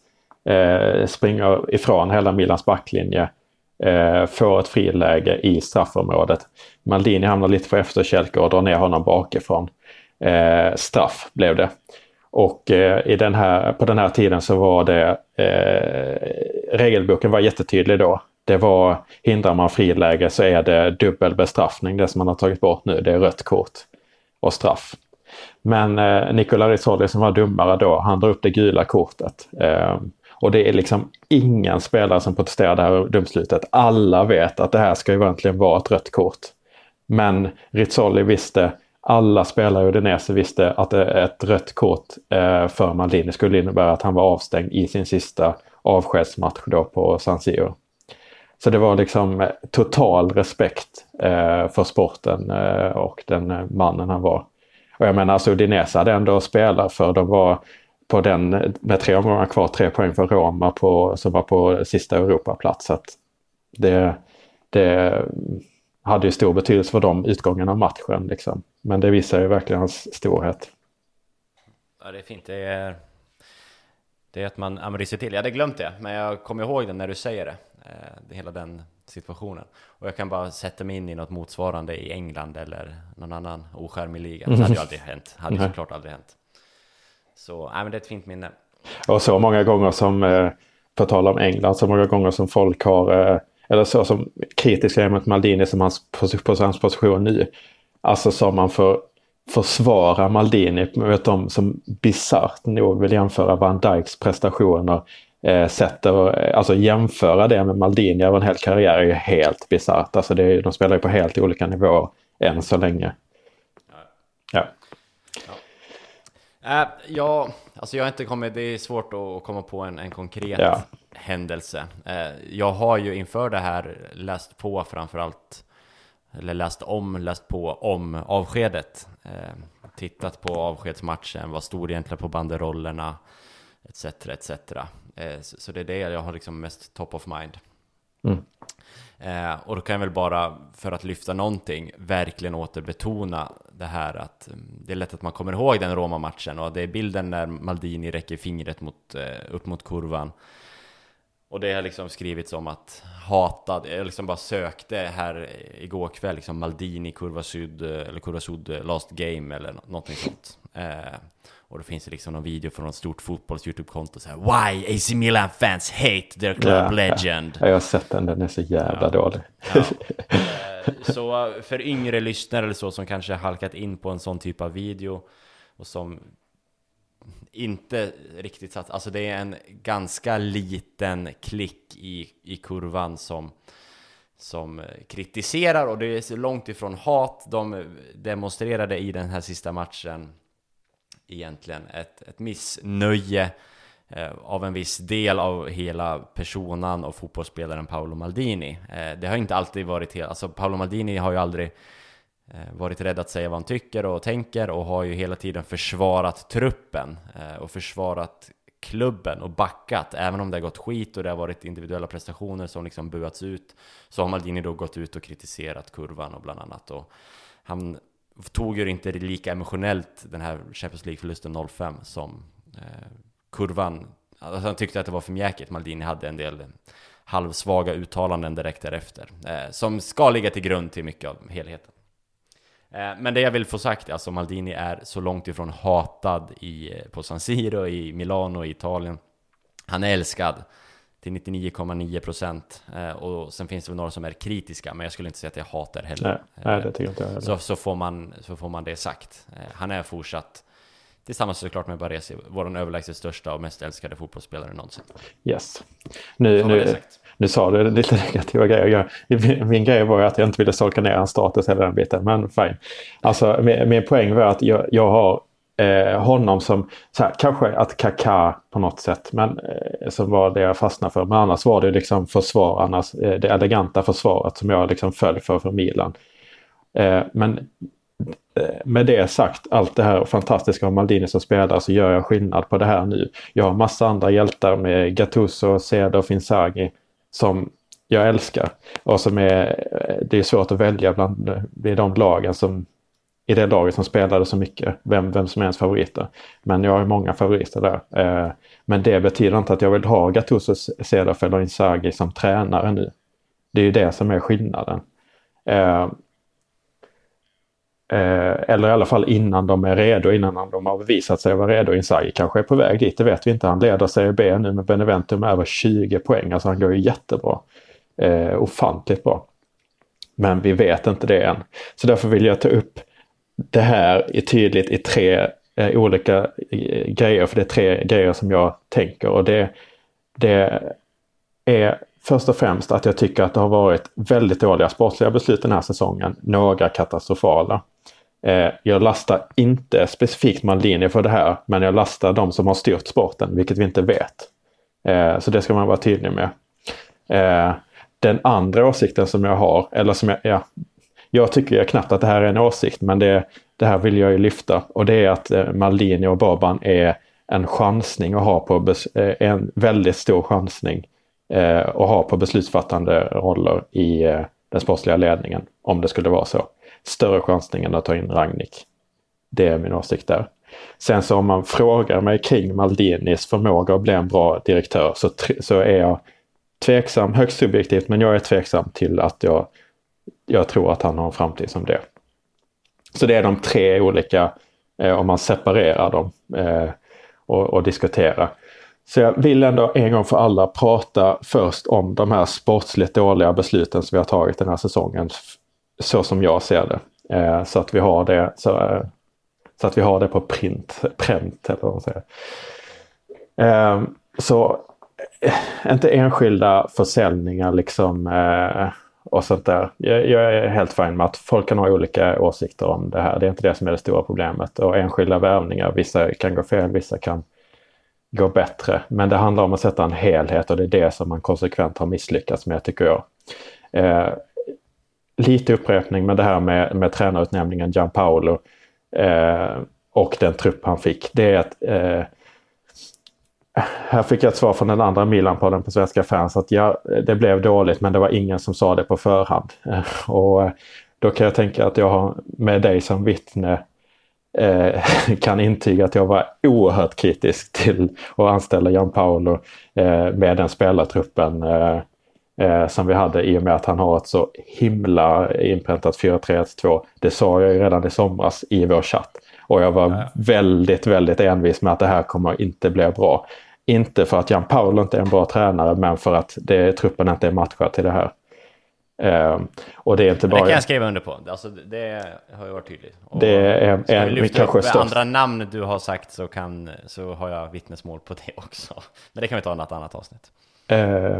springer ifrån hela Milans backlinje får ett friläge i straffområdet. Maldini hamnar lite på efterkälke och drar ner honom bakifrån eh, straff blev det. Och eh, i den här, på den här tiden så var det, eh, regelboken var jättetydlig då. Det var, hindrar man friläge så är det dubbel bestraffning, det som man har tagit bort nu, det är rött kort och straff. Men eh, Nicola Rizzoli som var dummare då, han drar upp det gula kortet. Eh, och det är liksom ingen spelare som protesterar det här domslutet. Alla vet att det här ska ju egentligen vara ett rött kort. Men Rizzoli visste alla spelare i Udinese visste att ett rött kort eh, för Maldini skulle innebära att han var avstängd i sin sista avskedsmatch då på San Siro. Så det var liksom eh, total respekt eh, för sporten och den mannen han var. Och jag menar alltså Udinese hade ändå spelat för de var på den med tre omgångar kvar, tre poäng för Roma på, som var på sista Europaplats. Så det, det hade ju stor betydelse för dem utgången av matchen. Liksom. Men det visar ju verkligen hans storhet. Ja, det är fint. Det är, Det är att man, ja, man till. Jag hade glömt det, men jag kommer ihåg det när du säger det. Eh, hela den situationen. Och jag kan bara sätta mig in i något motsvarande i England eller någon annan oskärmig liga. Det hade ju aldrig hänt. Hade ju såklart aldrig hänt. Så, nej men det är ett fint minne. Och så många gånger som, eh, på tal om England, så många gånger som folk har, eh, eller så som kritiska är mot Maldini som hans, på hans position nu. Alltså som man får försvara Maldini med de som bisarrt nog vill jämföra Van Dijks prestationer eh, sätter, eh, alltså jämföra det med Maldini över en hel karriär är ju helt bisarrt. Alltså det, de spelar ju på helt olika nivåer än så länge. Ja. ja. Äh, ja, alltså jag har inte kommit, det är svårt att komma på en, en konkret ja. Händelse. Äh, jag har ju inför det här läst på framförallt, eller läst om, läst på om avskedet. Äh, tittat på avskedsmatchen, vad stod egentligen på banderollerna, etc. etc. Eh, så det är det jag har liksom mest top of mind. Mm. Eh, och då kan jag väl bara, för att lyfta någonting, verkligen återbetona det här att mm, det är lätt att man kommer ihåg den Roma-matchen och det är bilden när Maldini räcker fingret mot, eh, upp mot kurvan. Och det har liksom skrivits om att hatad, jag liksom bara sökte här igår kväll, liksom Maldini, kurva syd, eller kurva syd, last game eller någonting sånt. Eh, och då finns det liksom någon video från något stort fotbolls YouTube-konto så här Why AC Milan fans hate their club ja, legend. Ja, jag har sett den, den är så jävla ja. dålig. Ja. Eh, så för yngre lyssnare eller så som kanske halkat in på en sån typ av video och som inte riktigt satt, alltså det är en ganska liten klick i, i kurvan som som eh, kritiserar och det är så långt ifrån hat de eh, demonstrerade i den här sista matchen egentligen ett, ett missnöje eh, av en viss del av hela personan och fotbollsspelaren Paolo Maldini. Det har inte alltid varit helt, alltså Paolo Maldini har ju aldrig Eh, varit rädd att säga vad han tycker och tänker och har ju hela tiden försvarat truppen eh, och försvarat klubben och backat, även om det har gått skit och det har varit individuella prestationer som liksom buats ut, så har Maldini då gått ut och kritiserat kurvan och bland annat och han tog ju inte lika emotionellt den här Champions League-förlusten 05 som eh, kurvan. Alltså han tyckte att det var för mjäkigt. Maldini hade en del halvsvaga uttalanden direkt därefter. Eh, som ska ligga till grund till mycket av helheten. Eh, men det jag vill få sagt, alltså Maldini är så långt ifrån hatad i, eh, på San Siro, i Milano, i Italien. Han är älskad till 99,9 procent. Eh, och sen finns det väl några som är kritiska, men jag skulle inte säga att jag hatar heller. Nej, nej det tycker inte jag heller. Så, så, får man, så får man det sagt. Han är fortsatt, tillsammans såklart med Baresi, vår överlägset största och mest älskade fotbollsspelare någonsin. Yes. Nu, nu, nu sa du lite negativa grejer. Jag, min grej var ju att jag inte ville solka ner hans status hela den biten, men fine. Alltså min, min poäng var att jag, jag har eh, honom som, så här, kanske att Kaká på något sätt, men eh, som var det jag fastnade för. Men annars var det liksom försvararnas, eh, det eleganta försvaret som jag liksom föll för för Milan. Eh, men eh, med det sagt, allt det här fantastiska om Maldini som spelar så gör jag skillnad på det här nu. Jag har massa andra hjältar med Gattuso, Ceder och Finzaghi som jag älskar. Och som är, det är svårt att välja bland de lagen som i det laget som spelade så mycket, vem, vem som är ens favoriter. Men jag har många favoriter där. Eh, men det betyder inte att jag vill ha Gattuso, Cederfeld eller Inzaghi som tränare nu. Det är ju det som är skillnaden. Eh, Eh, eller i alla fall innan de är redo, innan de har bevisat sig vara redo. Inzaghi kanske är på väg dit, det vet vi inte. Han leder Serie B nu med Benevento med över 20 poäng, alltså han går ju jättebra. Eh, ofantligt bra. Men vi vet inte det än. Så därför vill jag ta upp det här tydligt i tre eh, olika eh, grejer, för det är tre grejer som jag tänker och det, det är först och främst att jag tycker att det har varit väldigt dåliga sportsliga beslut den här säsongen. Några katastrofala. Eh, jag lastar inte specifikt Maldini för det här, men jag lastar de som har styrt sporten, vilket vi inte vet. Eh, så det ska man vara tydlig med. Eh, den andra åsikten som jag har, eller som jag, ja, jag tycker jag knappt att det här är en åsikt, men det, det här vill jag ju lyfta. Och det är att Maldini och Baban är en chansning att ha på, en väldigt stor chansning eh, ha på beslutsfattande roller i eh, den sportsliga ledningen, om det skulle vara så. Större chansning än att ta in Ragnik. Det är min åsikt där. Sen så om man frågar mig kring Maldinis förmåga att bli en bra direktör så, så är jag tveksam, högst subjektivt, men jag är tveksam till att jag, jag tror att han har en framtid som det. Så det är de tre olika, eh, om man separerar dem eh, och, och diskuterar. Så jag vill ändå en gång för alla prata först om de här sportsligt dåliga besluten som vi har tagit den här säsongen. Så som jag ser det. Eh, så att vi har det så, eh, så att vi har det på print, pränt eller vad man säger. Eh, så eh, inte enskilda försäljningar liksom eh, och sånt där. Jag, jag, är helt fin med att folk kan ha olika åsikter om det här. Det är inte det som är det stora problemet. Och enskilda värvningar, vissa kan gå fel, vissa kan gå bättre. Men det handlar om att sätta en helhet och det är det som man konsekvent har misslyckats med tycker jag. Eh, lite upprepning med det här med, med tränarutnämningen Gianpaolo eh, och den trupp han fick. Det är att eh, här fick jag ett svar från den andra Milan-podden på Svenska fans att ja, det blev dåligt men det var ingen som sa det på förhand. Eh, och då kan jag tänka att jag har med dig som vittne eh, kan intyga att jag var oerhört kritisk till att anställa Jan Paolo eh, med den spelartruppen eh, eh, som vi hade i och med att han har ett så himla inpräntat 4-3-1-2. Det sa jag ju redan i somras i vår chatt. Och jag var ja. väldigt, väldigt envis med att det här kommer inte bli bra. Inte för att Jan Paolo inte är en bra tränare men för att det, truppen inte är matchad till det här. Uh, och det är inte bara... Det kan jag skriva under på. Alltså, det har ju varit tydligt. Och det är, är vi lyfta kanske upp störst. andra namn du har sagt så, kan, så har jag vittnesmål på det också. Men det kan vi ta i något annat avsnitt. Uh,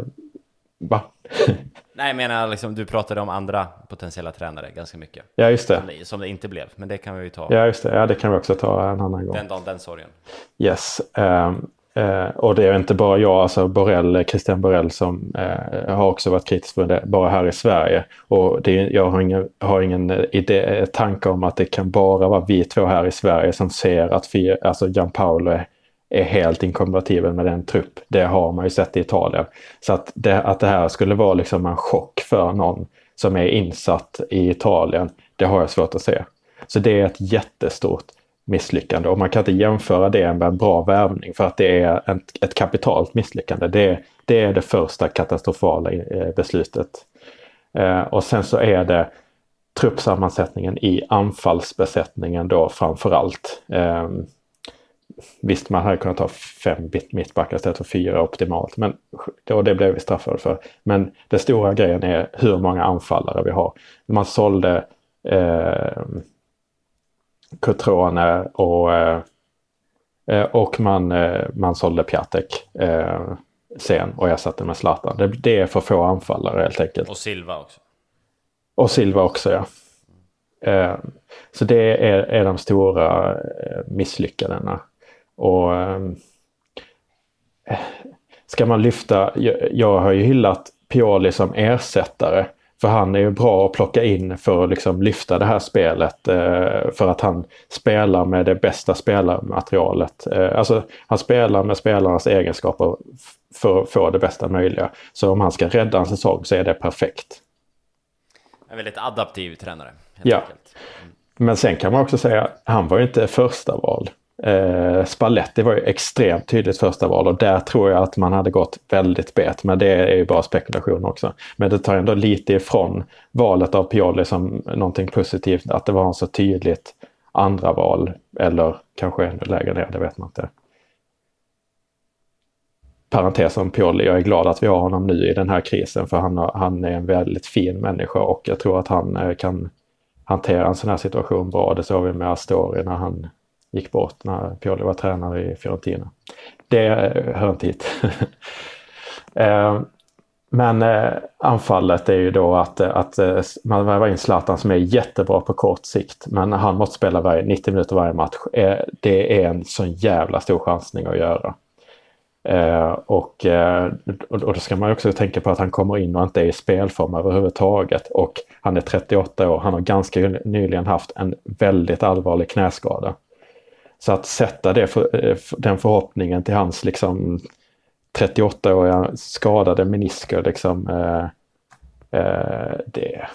va? Nej, jag menar liksom, du pratade om andra potentiella tränare ganska mycket. Ja, just det. Som, som det inte blev, men det kan vi ju ta. Ja, just det. Ja, det kan vi också ta en annan gång. Den dagen, den sorgen. Yes. Um, Eh, och det är inte bara jag, alltså Borrell, eh, Christian Borrell som eh, har också varit kritisk för det, bara här i Sverige. Och det, jag har ingen, har ingen eh, idé, eh, tanke om att det kan bara vara vi två här i Sverige som ser att vi, alltså Jan Paolo är, är helt inkompatibel med den trupp. Det har man ju sett i Italien. Så att det, att det här skulle vara liksom en chock för någon som är insatt i Italien, det har jag svårt att se. Så det är ett jättestort misslyckande och man kan inte jämföra det med en bra värvning för att det är ett, ett kapitalt misslyckande. Det, det är det första katastrofala eh, beslutet. Eh, och sen så är det truppsammansättningen i anfallsbesättningen då framför allt. Eh, visst, man hade kunnat ha fem mittbackar istället för fyra optimalt, men då det blev vi straffade för. Men den stora grejen är hur många anfallare vi har. Man sålde eh, Cotrone och, eh, eh, och man, eh, man sålde Piatek sen och ersatte med Zlatan. Det, det är för få anfallare helt enkelt. Och Silva också. Och Silva också ja. Så det är, är de stora misslyckandena. Och ska man lyfta, jag, jag har ju hyllat Pioli som ersättare för han är ju bra att plocka in för att liksom lyfta det här spelet. Eh, för att han spelar med det bästa spelarmaterialet. Eh, alltså han spelar med spelarnas egenskaper för att få det bästa möjliga. Så om han ska rädda en säsong så är det perfekt. En väldigt adaptiv tränare. ja. Mm. Men sen kan man också säga, att han var ju inte första val. Eh, Spalletti var ju extremt tydligt första val och där tror jag att man hade gått väldigt bet. Men det är ju bara spekulation också. Men det tar ändå lite ifrån valet av Pioli som någonting positivt. Att det var en så tydligt andra val eller kanske ännu lägre ner, det vet man inte. Parentes om Pioli, jag är glad att vi har honom nu i den här krisen för han, han är en väldigt fin människa och jag tror att han eh, kan hantera en sån här situation bra. Det såg vi med Astori när han gick bort när Pioli var tränare i Fiorentina. Det eh, hör inte hit. Eh, men eh, anfallet är ju då att, att man värvar in Zlatan som är jättebra på kort sikt. Men han måste spela varje, 90 minuter varje match. Det är en sån jävla stor chansning att göra. Och, och då ska man också tänka på att han kommer in och inte är i spelform överhuvudtaget. Och han är 38 år. Han har ganska nyligen haft en väldigt allvarlig knäskada. Så att sätta det för, eh, den förhoppningen till hans liksom 38-åriga skadade menisker liksom. Eh, eh, det,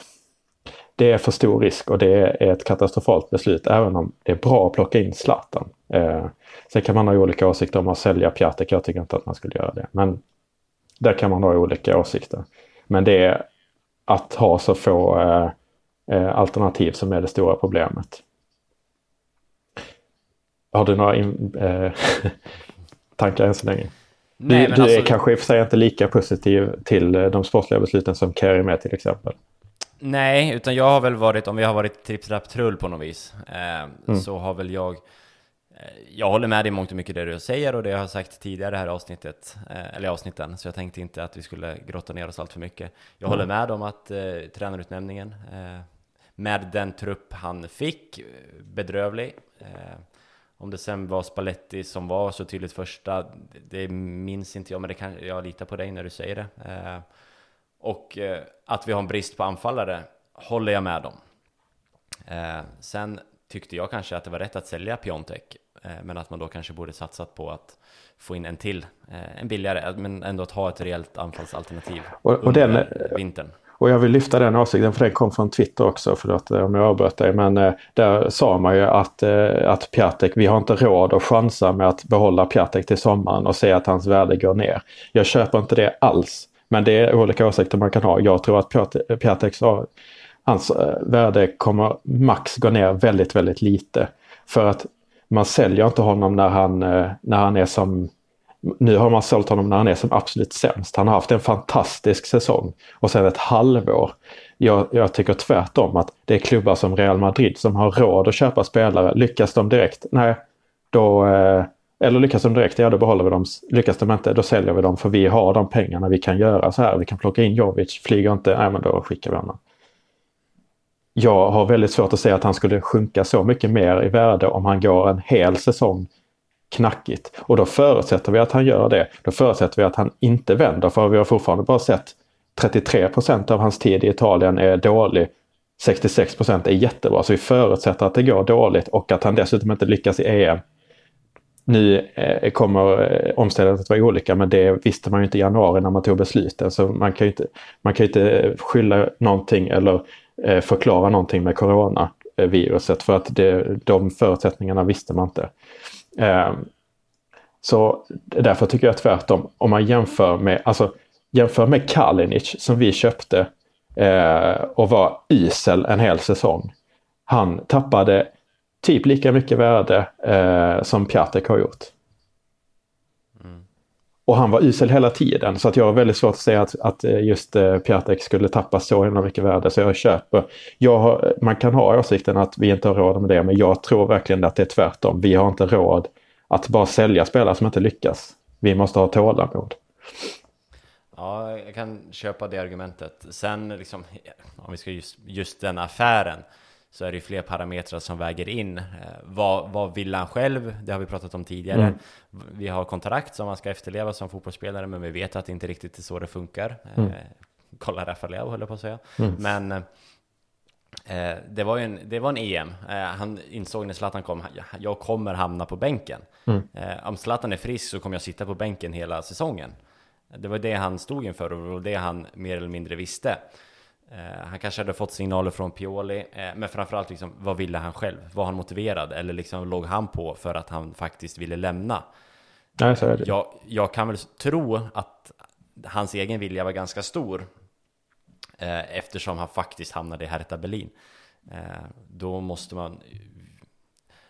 det är för stor risk och det är ett katastrofalt beslut även om det är bra att plocka in Zlatan. Eh, sen kan man ha olika åsikter om att sälja Piatek. Jag tycker inte att man skulle göra det. Men där kan man ha olika åsikter. Men det är att ha så få eh, eh alternativ som är det stora problemet. Har du några in, eh, tankar än så länge? Nej, du, du alltså... är kanske i och för sig inte lika positiv till eh, de sportsliga besluten som Kerry med till exempel. Nej, utan jag har väl varit, om vi har varit tripp, trull på något vis, eh, mm. så har väl jag eh, jag håller med dig mångt och mycket det du säger och det jag har sagt tidigare i det här avsnittet, eh, eller avsnitten, så jag tänkte inte att vi skulle grotta ner oss allt för mycket. Jag mm. håller med om att eh, tränarutnämningen, eh, med den trupp han fick, bedrövlig. Eh, om det sen var Spalletti som var så tydligt första, det minns inte jag, men det kan, jag litar på dig när du säger det. Eh, och eh, att vi har en brist på anfallare håller jag med om. Eh, sen tyckte jag kanske att det var rätt att sälja Piontek, eh, men att man då kanske borde satsat på att få in en till, eh, en billigare, men ändå att ha ett rejält anfallsalternativ och, och under den, vintern. Och jag vill lyfta den åsikten för den kom från Twitter också, förlåt eh, om jag avbröt dig. Men eh, där sa man ju att, eh, att Piatek, vi har inte råd att chansa med att behålla Piatek till sommaren och se att hans värde går ner. Jag köper inte det alls. Men det är olika åsikter man kan ha. Jag tror att Piateks hans eh, värde kommer max gå ner väldigt, väldigt lite. För att man säljer inte honom när han, eh, när han är som nu har man sålt honom när han är som absolut sämst. Han har haft en fantastisk säsong och sen ett halvår. Jag, jag tycker tvärtom att det är klubbar som Real Madrid som har råd att köpa spelare. Lyckas de direkt? Nej, då... Eh, eller lyckas de direkt? Ja, då behåller vi dem. Lyckas de inte? Då säljer vi dem för vi har de pengarna vi kan göra så här. Vi kan plocka in Jovic. Flyger inte? Nej, men då skickar vi honom. Jag har väldigt svårt att säga att han skulle sjunka så mycket mer i värde om han går en hel säsong knackigt. Och då förutsätter vi att han gör det. Då förutsätter vi att han inte vänder för vi har fortfarande bara sett 33% av hans tid i Italien är dålig. 66% är jättebra. Så vi förutsätter att det går dåligt och att han dessutom inte lyckas i EM. Nu eh, kommer eh, omständigheterna att vara olika men det visste man ju inte i januari när man tog besluten. Så man kan ju inte, man kan inte skylla någonting eller eh, förklara någonting med coronaviruset för att det, de förutsättningarna visste man inte. Ehm, så därför tycker jag tvärtom. Om man jämför med, alltså, jämför med Kalinic som vi köpte eh, och var isel en hel säsong. Han tappade typ lika mycket värde eh, som Piatek har gjort. Och han var usel hela tiden så att jag har väldigt svårt att säga att, att eh, just eh, Piatek skulle tappa så himla mycket värde. Så jag köper. Jag har, eh, man kan ha åsikten att vi inte har råd med det men jag tror verkligen att det är tvärtom. Vi har inte råd att bara sälja spelare som inte lyckas. Vi måste ha tålamod. Ja, jag kan köpa det argumentet. Sen liksom, om vi ska just, just den affären så är det ju fler parametrar som väger in. Eh, vad, vad vill han själv? Det har vi pratat om tidigare. Mm. Vi har kontrakt som man ska efterleva som fotbollsspelare, men vi vet att det inte riktigt är så det funkar. Eh, mm. kolla Rafa Leao höll jag på att säga. Mm. Men eh, det, var ju en, det var en EM. Eh, han insåg när Zlatan kom, jag kommer hamna på bänken. Mm. Eh, om Zlatan är frisk så kommer jag sitta på bänken hela säsongen. Det var det han stod inför och det var det han mer eller mindre visste. Eh, han kanske hade fått signaler från Pioli, eh, men framförallt liksom, vad ville han själv? Var han motiverad? Eller liksom låg han på för att han faktiskt ville lämna? Nej, så är det. Jag, jag kan väl tro att hans egen vilja var ganska stor eh, eftersom han faktiskt hamnade i Hertha Berlin. Då måste man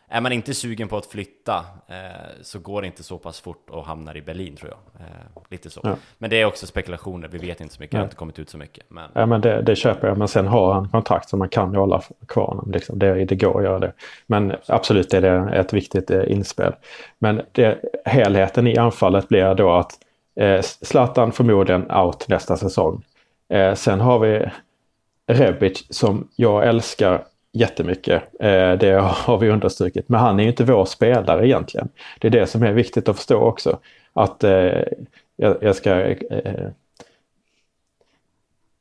är man inte sugen på att flytta eh, så går det inte så pass fort och hamnar i Berlin tror jag. Eh, lite så. Ja. Men det är också spekulationer, vi vet inte så mycket, det har inte kommit ut så mycket. Men... Ja men det, det köper jag, men sen har han kontrakt så man kan ju hålla kvar honom. Liksom. Det, det går att göra det. Men absolut är det ett viktigt eh, inspel. Men det, helheten i anfallet blir då att eh, Zlatan förmodligen out nästa säsong. Eh, sen har vi Rebic som jag älskar jättemycket. Eh, det har vi understrukit. Men han är ju inte vår spelare egentligen. Det är det som är viktigt att förstå också. Att eh, jag, ska... Eh,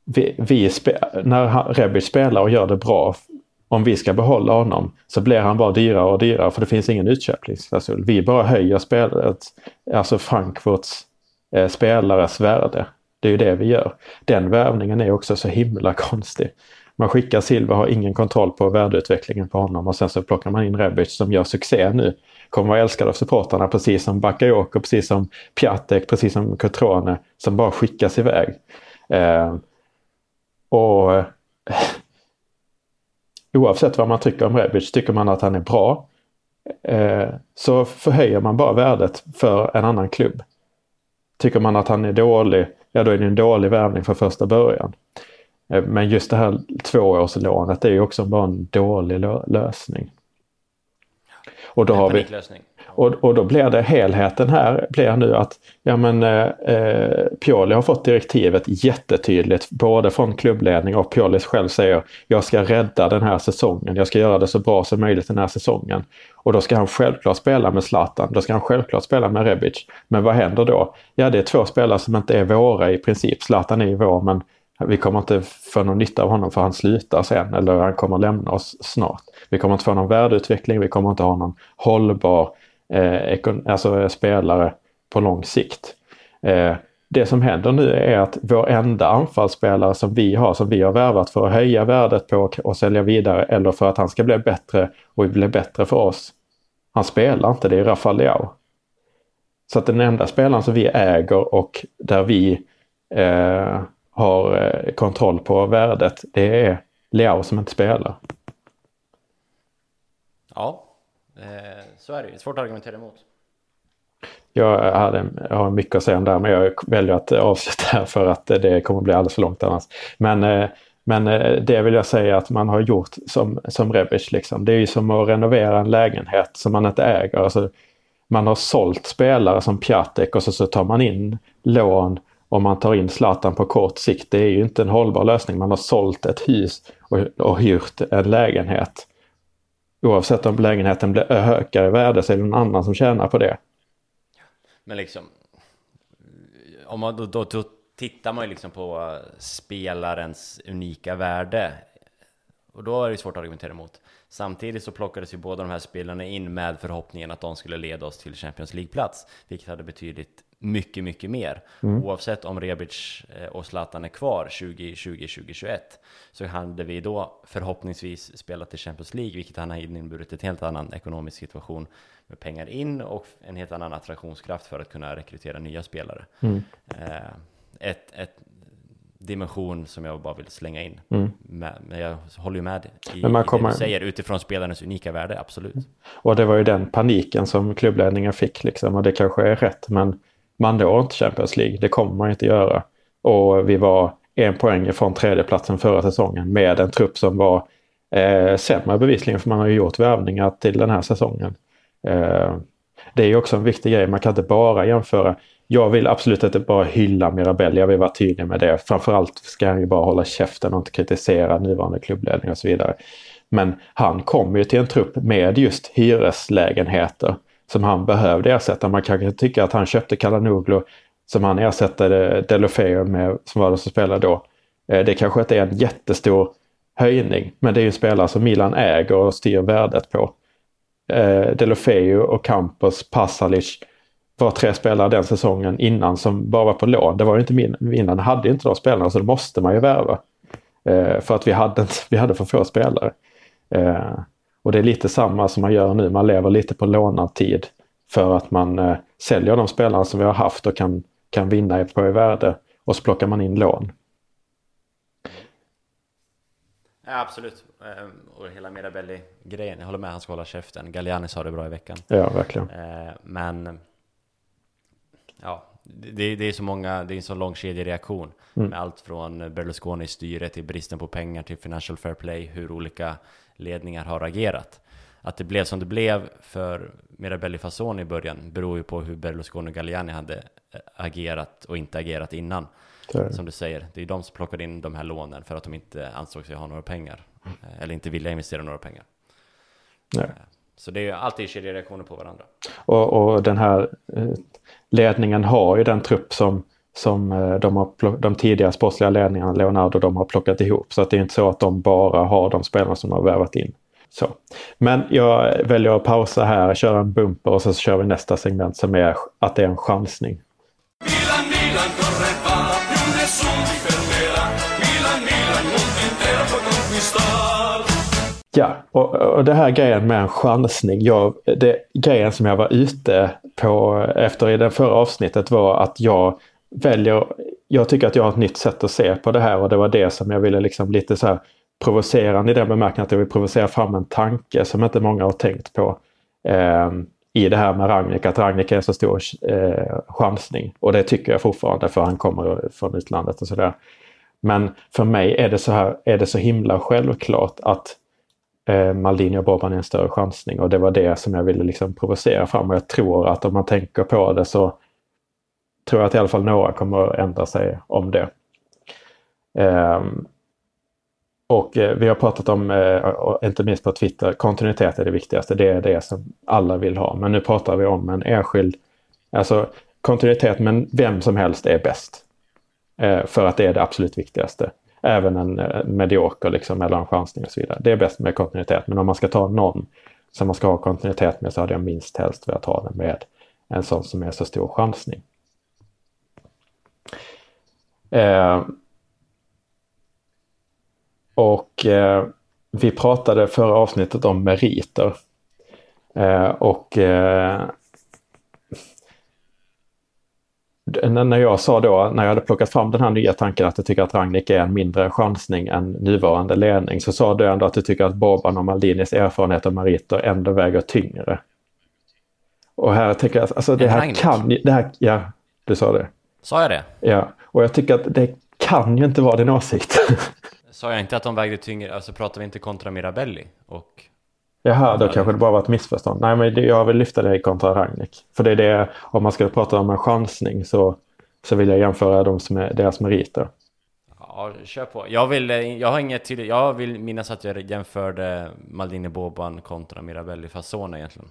vi, vi när Rebic spelar och gör det bra, om vi ska behålla honom så blir han bara dyrare och dyrare för det finns ingen utköpningsklausul. Vi bara höjer spelet, alltså Frankfurts eh, spelares värde. Det är ju det vi gör. Den värvningen är också så himla konstig. Man skickar Silva, har ingen kontroll på värdeutvecklingen på honom och sen så plockar man in Rebic som gör succé nu. kommer vara älskad av supportrarna precis som Bakayoko, precis som Piatek, precis som Cotrone som bara skickas iväg. Eh, och eh, oavsett vad man tycker om Rebic, tycker man att han är bra eh, så förhöjer man bara värdet för en annan klubb. Tycker man att han är dålig, ja då är det en dålig värvning från första början. Eh, men just det här tvåårslånet är ju också bara en dålig lösning. Och då, har vi, och, och då blir det helheten här blir nu att ja men eh, eh, Pioli har fått direktivet jättetydligt både från klubbledning och Pioli själv säger jag ska rädda den här säsongen. Jag ska göra det så bra som möjligt den här säsongen. Och då ska han självklart spela med Zlatan. Då ska han självklart spela med Rebic. Men vad händer då? Ja det är två spelare som inte är våra i princip. Zlatan är ju vår men vi kommer inte få någon nytta av honom för han slutar sen eller han kommer lämna oss snart. Vi kommer inte få någon värdeutveckling, vi kommer inte ha någon hållbar eh, alltså, eh, spelare på lång sikt. Eh, det som händer nu är att vår enda anfallsspelare som vi har, som vi har värvat för att höja värdet på och sälja vidare eller för att han ska bli bättre och bli bättre för oss. Han spelar inte, det är Rafael Leao. Så att den enda spelaren som vi äger och där vi eh, har eh, kontroll på värdet, det är Leao som inte spelar. Ja, eh, så är det ju. Svårt att argumentera emot. Jag, hade, jag har mycket att säga om det här men jag väljer att avsluta här för att det kommer bli alldeles för långt annars. Men, eh, men det vill jag säga att man har gjort som, som Rebic. Liksom. Det är ju som att renovera en lägenhet som man inte äger. Alltså, man har sålt spelare som Piatek och så, så tar man in lån om man tar in Zlatan på kort sikt. Det är ju inte en hållbar lösning. Man har sålt ett hus och, och hyrt en lägenhet. Oavsett om lägenheten blir ökar i värde så är det någon annan som tjänar på det. Men liksom, om man då, då, då tittar man ju liksom på eh, spelarens unika värde. Och då är det svårt att argumentera emot. Samtidigt så plockades ju båda de här spelarna in med förhoppningen att de skulle leda oss till Champions League-plats, vilket hade betydligt mycket, mycket mer. Mm. Oavsett om Rebic eh, och Zlatan är kvar 2020-2021 så hade vi då förhoppningsvis spelat i Champions League, vilket han har inneburit ett helt annan ekonomisk situation med pengar in och en helt annan attraktionskraft för att kunna rekrytera nya spelare. Mm. Eh, ett, ett dimension som jag bara vill slänga in. Mm. Men jag håller ju med i, Men man kommer... det du säger utifrån spelarens unika värde, absolut. Och det var ju den paniken som klubbledningen fick liksom och det kanske är rätt men man når inte Champions League. Det kommer man inte göra. Och vi var en poäng ifrån tredjeplatsen förra säsongen med en trupp som var eh, sämre bevisligen för man har ju gjort värvningar till den här säsongen. Eh, det är också en viktig grej, man kan inte bara jämföra. Jag vill absolut inte bara hylla Mirabelli, jag vill vara tydlig med det. Framförallt ska han ju bara hålla käften och inte kritisera nuvarande klubbledning och så vidare. Men han kom ju till en trupp med just hyreslägenheter som han behövde ersätta. Man kan tycka att han köpte Kalanoglu som han ersatte Delofeo med, som var den som spelade då. Eh, det kanske inte är en jättestor höjning, men det är ju en spelare som Milan äger och styr värdet på. Eh, Delofeo och Campos, Pasalic var tre spelare den säsongen innan som bara var på lån. Det var ju inte min, Milan hade inte de spelarna så då måste man ju värva. Eh, för att vi hade, vi hade för få spelare. Och det är lite samma som man gör nu. Man lever lite på lånad tid för att man eh, säljer de spelare som vi har haft och kan, kan vinna på i värde och så plockar man in lån. Ja, absolut. Ehm, och hela Mirabelli-grejen. Jag håller med, han ska hålla käften. Galliani sa det bra i veckan. Ja, verkligen. Ehm, men ja, det, det är så många, det är en så lång kedjereaktion. Mm. Med allt från Berlusconi-styret till bristen på pengar till Financial Fair Play, hur olika ledningar har agerat. Att det blev som det blev för Mirabelli Fasson i början beror ju på hur Berlusconi och Galliani hade eh, agerat och inte agerat innan. Som du säger, det är de som plockade in de här lånen för att de inte ansåg sig ha några pengar. Mm. Eller inte vilja investera några pengar. Nej. Eh, så det är ju alltid kedjereaktioner på varandra. Och, och den här ledningen har ju den trupp som som eh, de, har de tidigare sportsliga ledningarna, Leonardo, de har plockat ihop. Så att det är inte så att de bara har de spelarna som de har värvat in. Så. Men jag väljer att pausa här, köra en bumper och så kör vi nästa segment som är att det är en chansning. Milan, Milan, Ja, och, och det här grejen med en chansning. Jag, det, grejen som jag var ute på efter i det förra avsnittet var att jag väljer, jag tycker att jag har ett nytt sätt att se på det här och det var det som jag ville liksom lite så här provocerande i den bemärkelsen att jag vill provocera fram en tanke som inte många har tänkt på. Eh, I det här med Ragnik, att Ragnik är en så stor eh, chansning. Och det tycker jag fortfarande för han kommer från utlandet och sådär. Men för mig är det så här, är det så himla självklart att eh, Maldini och Boban är en större chansning och det var det som jag ville liksom provocera fram och jag tror att om man tänker på det så tror jag att i alla fall några kommer att ändra sig om det. Eh, och eh, vi har pratat om, eh, inte minst på Twitter, kontinuitet är det viktigaste. Det är det som alla vill ha. Men nu pratar vi om en enskild, alltså kontinuitet, men vem som helst är bäst. Eh, för att det är det absolut viktigaste. Även en eh, medioker liksom, eller en chansning och så vidare. Det är bäst med kontinuitet. Men om man ska ta någon som man ska ha kontinuitet med så hade jag minst helst velat ha den med en sån som är så stor chansning. Eh, och eh, vi pratade förra avsnittet om meriter. Eh, och eh, när jag sa då, när jag hade plockat fram den här nya tanken att jag tycker att Ragnik är en mindre chansning än nuvarande ledning, så sa du ändå att du tycker att Boban och Maldinis erfarenhet och meriter ändå väger tyngre. Och här tänker jag, alltså det här kan det här, ja, du sa det. Sa jag det? Ja, och jag tycker att det kan ju inte vara din åsikt. Sa jag inte att de vägde tyngre, alltså pratar vi inte kontra Mirabelli? Och... Jaha, då kanske det bara var ett missförstånd. Nej, men jag vill lyfta det kontra Ragnik. För det är det, om man ska prata om en chansning så, så vill jag jämföra dem som är, deras meriter. Ja, kör på. Jag vill, jag har inget tydligt, jag vill minnas att jag jämförde Maldini Boban kontra Mirabelli Fasona egentligen.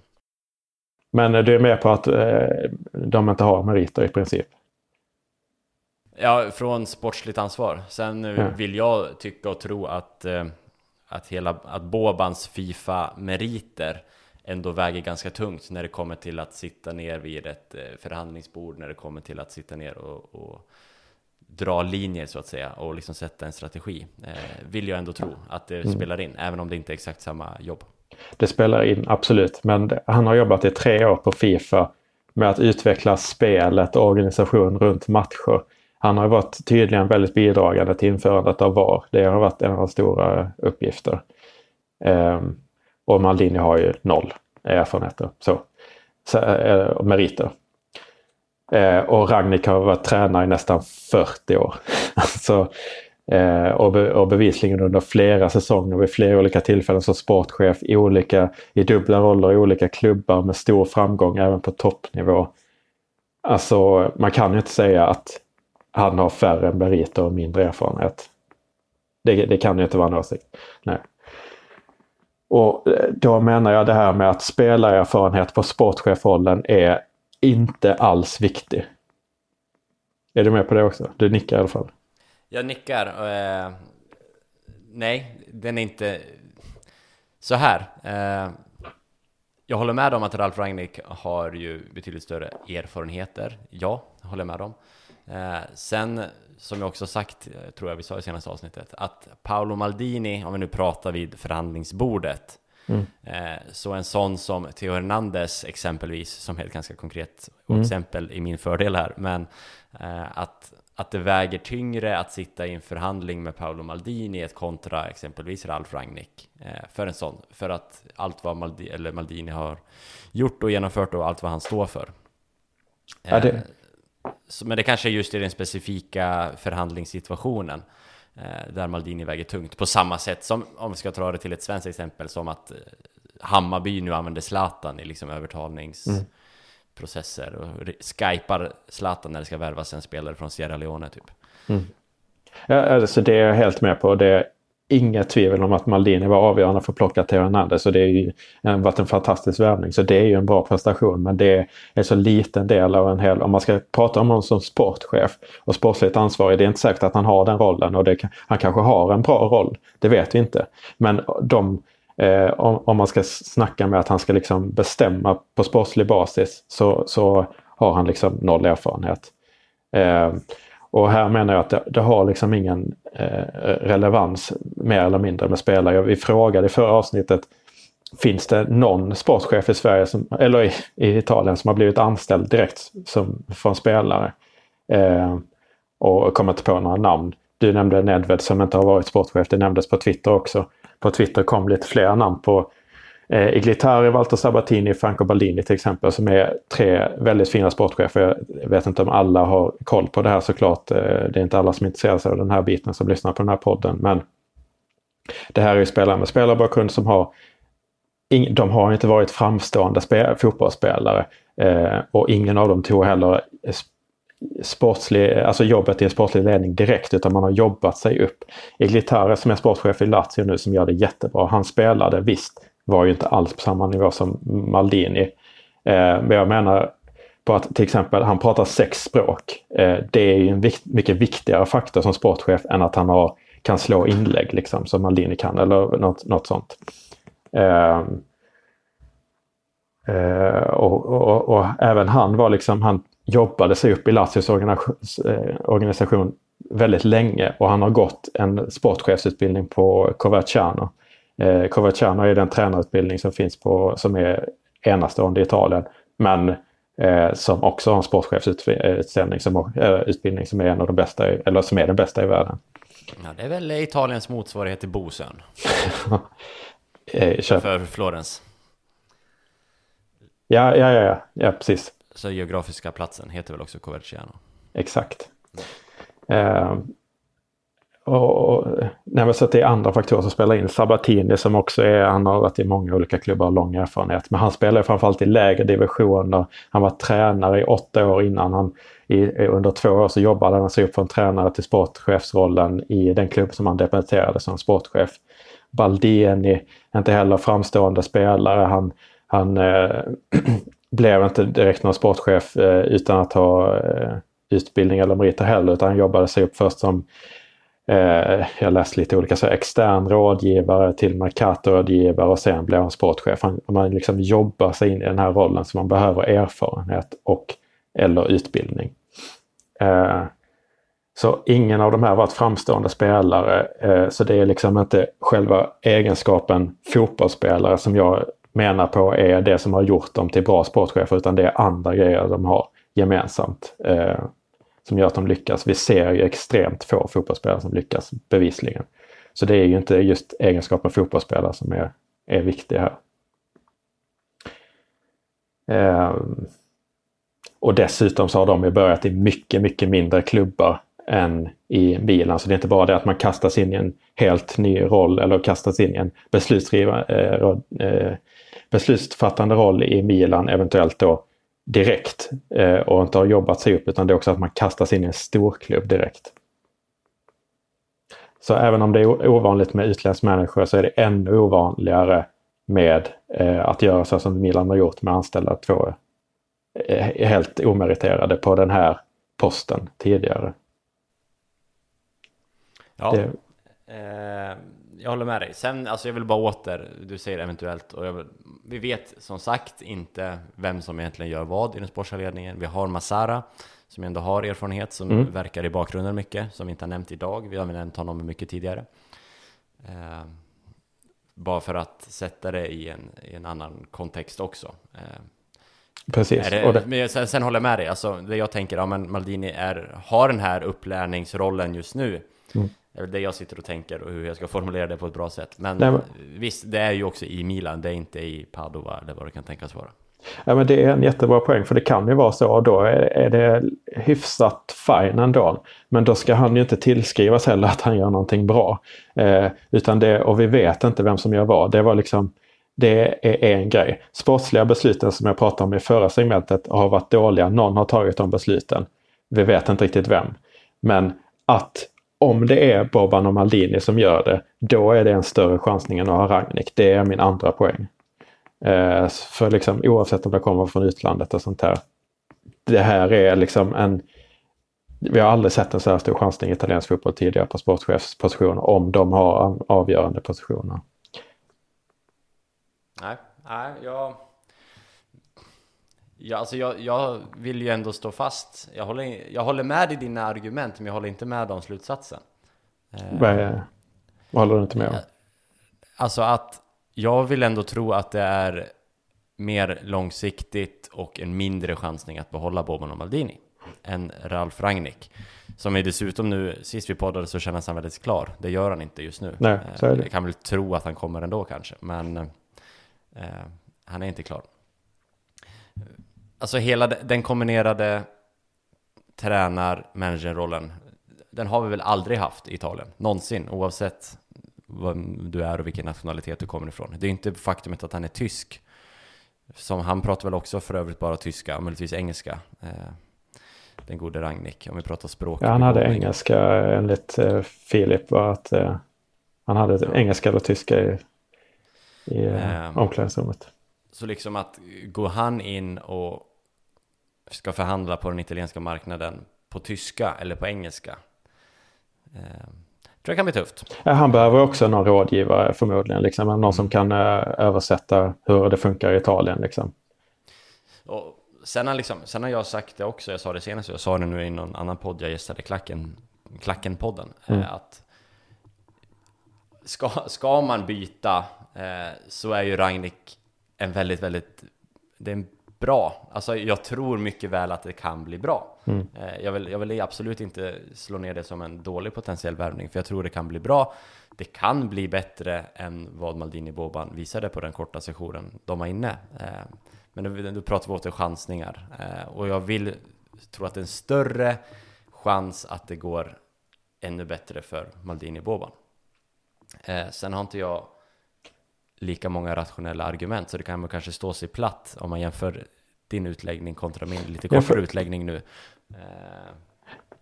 Men du är med på att eh, de inte har meriter i princip? Ja, från sportsligt ansvar. Sen ja. vill jag tycka och tro att, eh, att, hela, att Bobans Fifa-meriter ändå väger ganska tungt när det kommer till att sitta ner vid ett eh, förhandlingsbord, när det kommer till att sitta ner och, och dra linjer så att säga och liksom sätta en strategi. Eh, vill jag ändå tro att det mm. spelar in, även om det inte är exakt samma jobb. Det spelar in, absolut. Men han har jobbat i tre år på Fifa med att utveckla spelet och organisation runt matcher han har varit tydligen väldigt bidragande till införandet av VAR. Det har varit en av hans stora uppgifter. Ehm, och Maldini har ju noll erfarenheter, så, så eh, meriter. Eh, och Ragnik har varit tränare i nästan 40 år. alltså, och, be, och bevisligen under flera säsonger vid flera olika tillfällen som sportchef i, olika, i dubbla roller i olika klubbar med stor framgång även på toppnivå. Alltså man kan ju inte säga att han har färre meriter och mindre erfarenhet. Det, det kan ju inte vara en åsikt. Nej. Och eh, då menar jag det här med att spelarerfarenhet på sportchefrollen är inte alls viktig. Är du med på det också? Du nickar i alla fall. Jag nickar. Eh, nej, den är inte... Så här. Eh, jag håller med om att Ralf Rangnick har ju betydligt större erfarenheter. Ja, jag håller med om. Eh, sen, som jag också sagt, eh, tror jag vi sa i senaste avsnittet, att Paolo Maldini, om vi nu pratar vid förhandlingsbordet, mm. eh, så en sån som Theo Hernandez exempelvis, som är ett ganska konkret mm. exempel i min fördel här, men eh, att, att det väger tyngre att sitta i en förhandling med Paolo Maldini ett kontra exempelvis Ralf Rangnick för en sån, för att allt vad Maldini, eller Maldini har gjort och genomfört och allt vad han står för. Ja, det, men det kanske är just i den specifika förhandlingssituationen eh, där Maldini väger tungt. På samma sätt som, om vi ska ta det till ett svenskt exempel, som att eh, Hammarby nu använder Zlatan i liksom övertalningsprocesser och skypar Zlatan när det ska värvas en spelare från Sierra Leone typ. Mm. Ja, alltså det är jag helt med på. Det inget tvivel om att Maldini var avgörande för att plocka Theo Hernandez Så det har ju varit en fantastisk värvning. Så det är ju en bra prestation men det är så liten del av en hel... Om man ska prata om honom som sportchef och sportsligt ansvarig, det är inte säkert att han har den rollen och det, han kanske har en bra roll. Det vet vi inte. Men de, eh, om, om, man ska snacka med att han ska liksom bestämma på sportslig basis så, så har han liksom noll erfarenhet. Eh, och här menar jag att det, det har liksom ingen eh, relevans mer eller mindre med spelare. Vi frågade i förra avsnittet Finns det någon sportchef i Sverige som, eller i, i Italien som har blivit anställd direkt som, från spelare? Eh, och kommer inte på några namn. Du nämnde Nedved som inte har varit sportchef. Det nämndes på Twitter också. På Twitter kom lite fler namn på eh, Iglitari, Walter Sabatini, Franco Baldini till exempel som är tre väldigt fina sportchefer. Jag vet inte om alla har koll på det här såklart. Eh, det är inte alla som är intresserade av den här biten som lyssnar på den här podden. Men det här är ju spelare med spelarbakgrund som har de har inte varit framstående fotbollsspelare eh, och ingen av dem tog heller sportslig, alltså jobbet i en sportslig ledning direkt utan man har jobbat sig upp. Iglitare som är sportchef i Lazio nu som gör det jättebra. Han spelade visst, var ju inte alls på samma nivå som Maldini. Eh, men jag menar på att till exempel han pratar sex språk. Eh, det är ju en vikt, mycket viktigare faktor som sportchef än att han har, kan slå inlägg liksom som Maldini kan eller något, något sånt. Eh, och, och, och, även han var liksom, han jobbade sig upp i Lazios organisation väldigt länge och han har gått en sportchefsutbildning på Coverciano. Eh, Coverciano är den tränarutbildning som finns på, som är enastående i Italien. Men eh, som också har en sportchefsutbildning som, eh, utbildning som är en av de bästa, eller som är den bästa i världen. Ja, det är väl Italiens motsvarighet till Bosön. eh, För Florens. Ja, ja, ja, ja, ja precis. Så geografiska platsen heter väl också Coverciano? Exakt. Eh, och, nej, så att det är andra faktorer som spelar in. Sabatini som också är, han har varit i många olika klubbar och lång erfarenhet. Men han spelar framförallt i lägre divisioner. Han var tränare i åtta år innan han i, under två år så jobbade han sig upp från tränare till sportchefsrollen i den klubb som han debuterade som sportchef. Baldini, inte heller framstående spelare. Han, han äh, blev inte direkt någon sportchef äh, utan att ha äh, utbildning eller meriter heller utan han jobbade sig upp först som eh, jag läste lite olika, så extern rådgivare till Mercato-rådgivare och sen blev han sportchef. Han, man liksom jobbar sig in i den här rollen så man behöver erfarenhet och eller utbildning. Eh, så ingen av de här har varit framstående spelare. Eh, så det är liksom inte själva egenskapen fotbollsspelare som jag menar på är det som har gjort dem till bra sportchefer utan det är andra grejer de har gemensamt. Eh, som gör att de lyckas. Vi ser ju extremt få fotbollsspelare som lyckas bevisligen. Så det är ju inte just egenskapen fotbollsspelare som är, är viktig här. Eh, och dessutom så har de ju börjat i mycket, mycket mindre klubbar än i Milan. Så det är inte bara det att man kastas in i en helt ny roll eller kastas in i en eh, eh, beslutsfattande roll i Milan eventuellt då direkt eh, och inte har jobbat sig upp utan det är också att man kastas in i en storklubb direkt. Så även om det är ovanligt med utländsk människa så är det ännu ovanligare med eh, att göra så som Milan har gjort med anställda två eh, helt omeriterade på den här posten tidigare. Ja, det... eh, jag håller med dig. Sen, alltså jag vill bara åter, du säger eventuellt, och vill, vi vet som sagt inte vem som egentligen gör vad i den sportsliga ledningen. Vi har Masara, som ändå har erfarenhet, som mm. verkar i bakgrunden mycket, som vi inte har nämnt idag. Vi har nämnt honom mycket tidigare. Eh, bara för att sätta det i en, i en annan kontext också. Eh, Precis. Det, det... Men sen, sen håller jag med dig, alltså det jag tänker, ja men Maldini är, har den här upplärningsrollen just nu. Mm. Det är det jag sitter och tänker och hur jag ska formulera det på ett bra sätt. Men, Nej, men... visst, det är ju också i Milan, det är inte i Padova eller vad det kan tänkas vara. Ja, men det är en jättebra poäng för det kan ju vara så och då är, är det hyfsat fine ändå. Men då ska han ju inte tillskrivas heller att han gör någonting bra. Eh, utan det, och vi vet inte vem som gör vad. Det var liksom det är en grej. Sportsliga besluten som jag pratade om i förra segmentet har varit dåliga. Någon har tagit de besluten. Vi vet inte riktigt vem. Men att om det är Boban och Maldini som gör det, då är det en större chansning än att ha Ragnik. Det är min andra poäng. Eh, för liksom oavsett om det kommer från utlandet och sånt här. Det här är liksom en... Vi har aldrig sett en så här stor chansning i italiensk fotboll tidigare på sportchefspositioner om de har avgörande positioner. Nej, nej, jag... Ja, alltså jag, jag vill ju ändå stå fast. Jag håller, jag håller med i dina argument, men jag håller inte med om slutsatsen. Eh, vad, håller du inte med om? Alltså att jag vill ändå tro att det är mer långsiktigt och en mindre chansning att behålla Boban och Maldini än Ralf Rangnick. Som är dessutom nu, sist vi poddade så kändes han väldigt klar. Det gör han inte just nu. Nej, så är det. Jag kan väl tro att han kommer ändå kanske, men eh, han är inte klar. Alltså hela den kombinerade tränar-manager-rollen, den har vi väl aldrig haft i Italien, någonsin, oavsett vem du är och vilken nationalitet du kommer ifrån. Det är inte faktumet att han är tysk, som han pratar väl också för övrigt bara tyska, möjligtvis engelska. Eh, den gode Ragnik, om vi pratar språk. Ja, han hade engelska enligt eh, Filip var att eh, han hade ja. engelska eller tyska i, i eh, omklädningsrummet. Så liksom att gå han in och ska förhandla på den italienska marknaden på tyska eller på engelska. Eh, tror jag kan bli tufft. Han behöver också någon rådgivare förmodligen, liksom, någon mm. som kan eh, översätta hur det funkar i Italien. Liksom. Och sen, har liksom, sen har jag sagt det också, jag sa det senast, jag sa det nu i någon annan podd jag gästade, Klacken, Klacken-podden, eh, mm. att ska, ska man byta eh, så är ju Ragnik en väldigt, väldigt, det är en bra. Alltså jag tror mycket väl att det kan bli bra. Mm. Eh, jag, vill, jag vill absolut inte slå ner det som en dålig potentiell värvning, för jag tror det kan bli bra. Det kan bli bättre än vad Maldini Boban visade på den korta sessionen de var inne. Eh, men då, pratar vi åter chansningar. Eh, och jag vill tro att det är en större chans att det går ännu bättre för Maldini Boban. Sen har inte jag lika många rationella argument, så det kan man kanske stå sig platt om man jämför din utläggning kontra min lite kortare för... utläggning nu. Eh,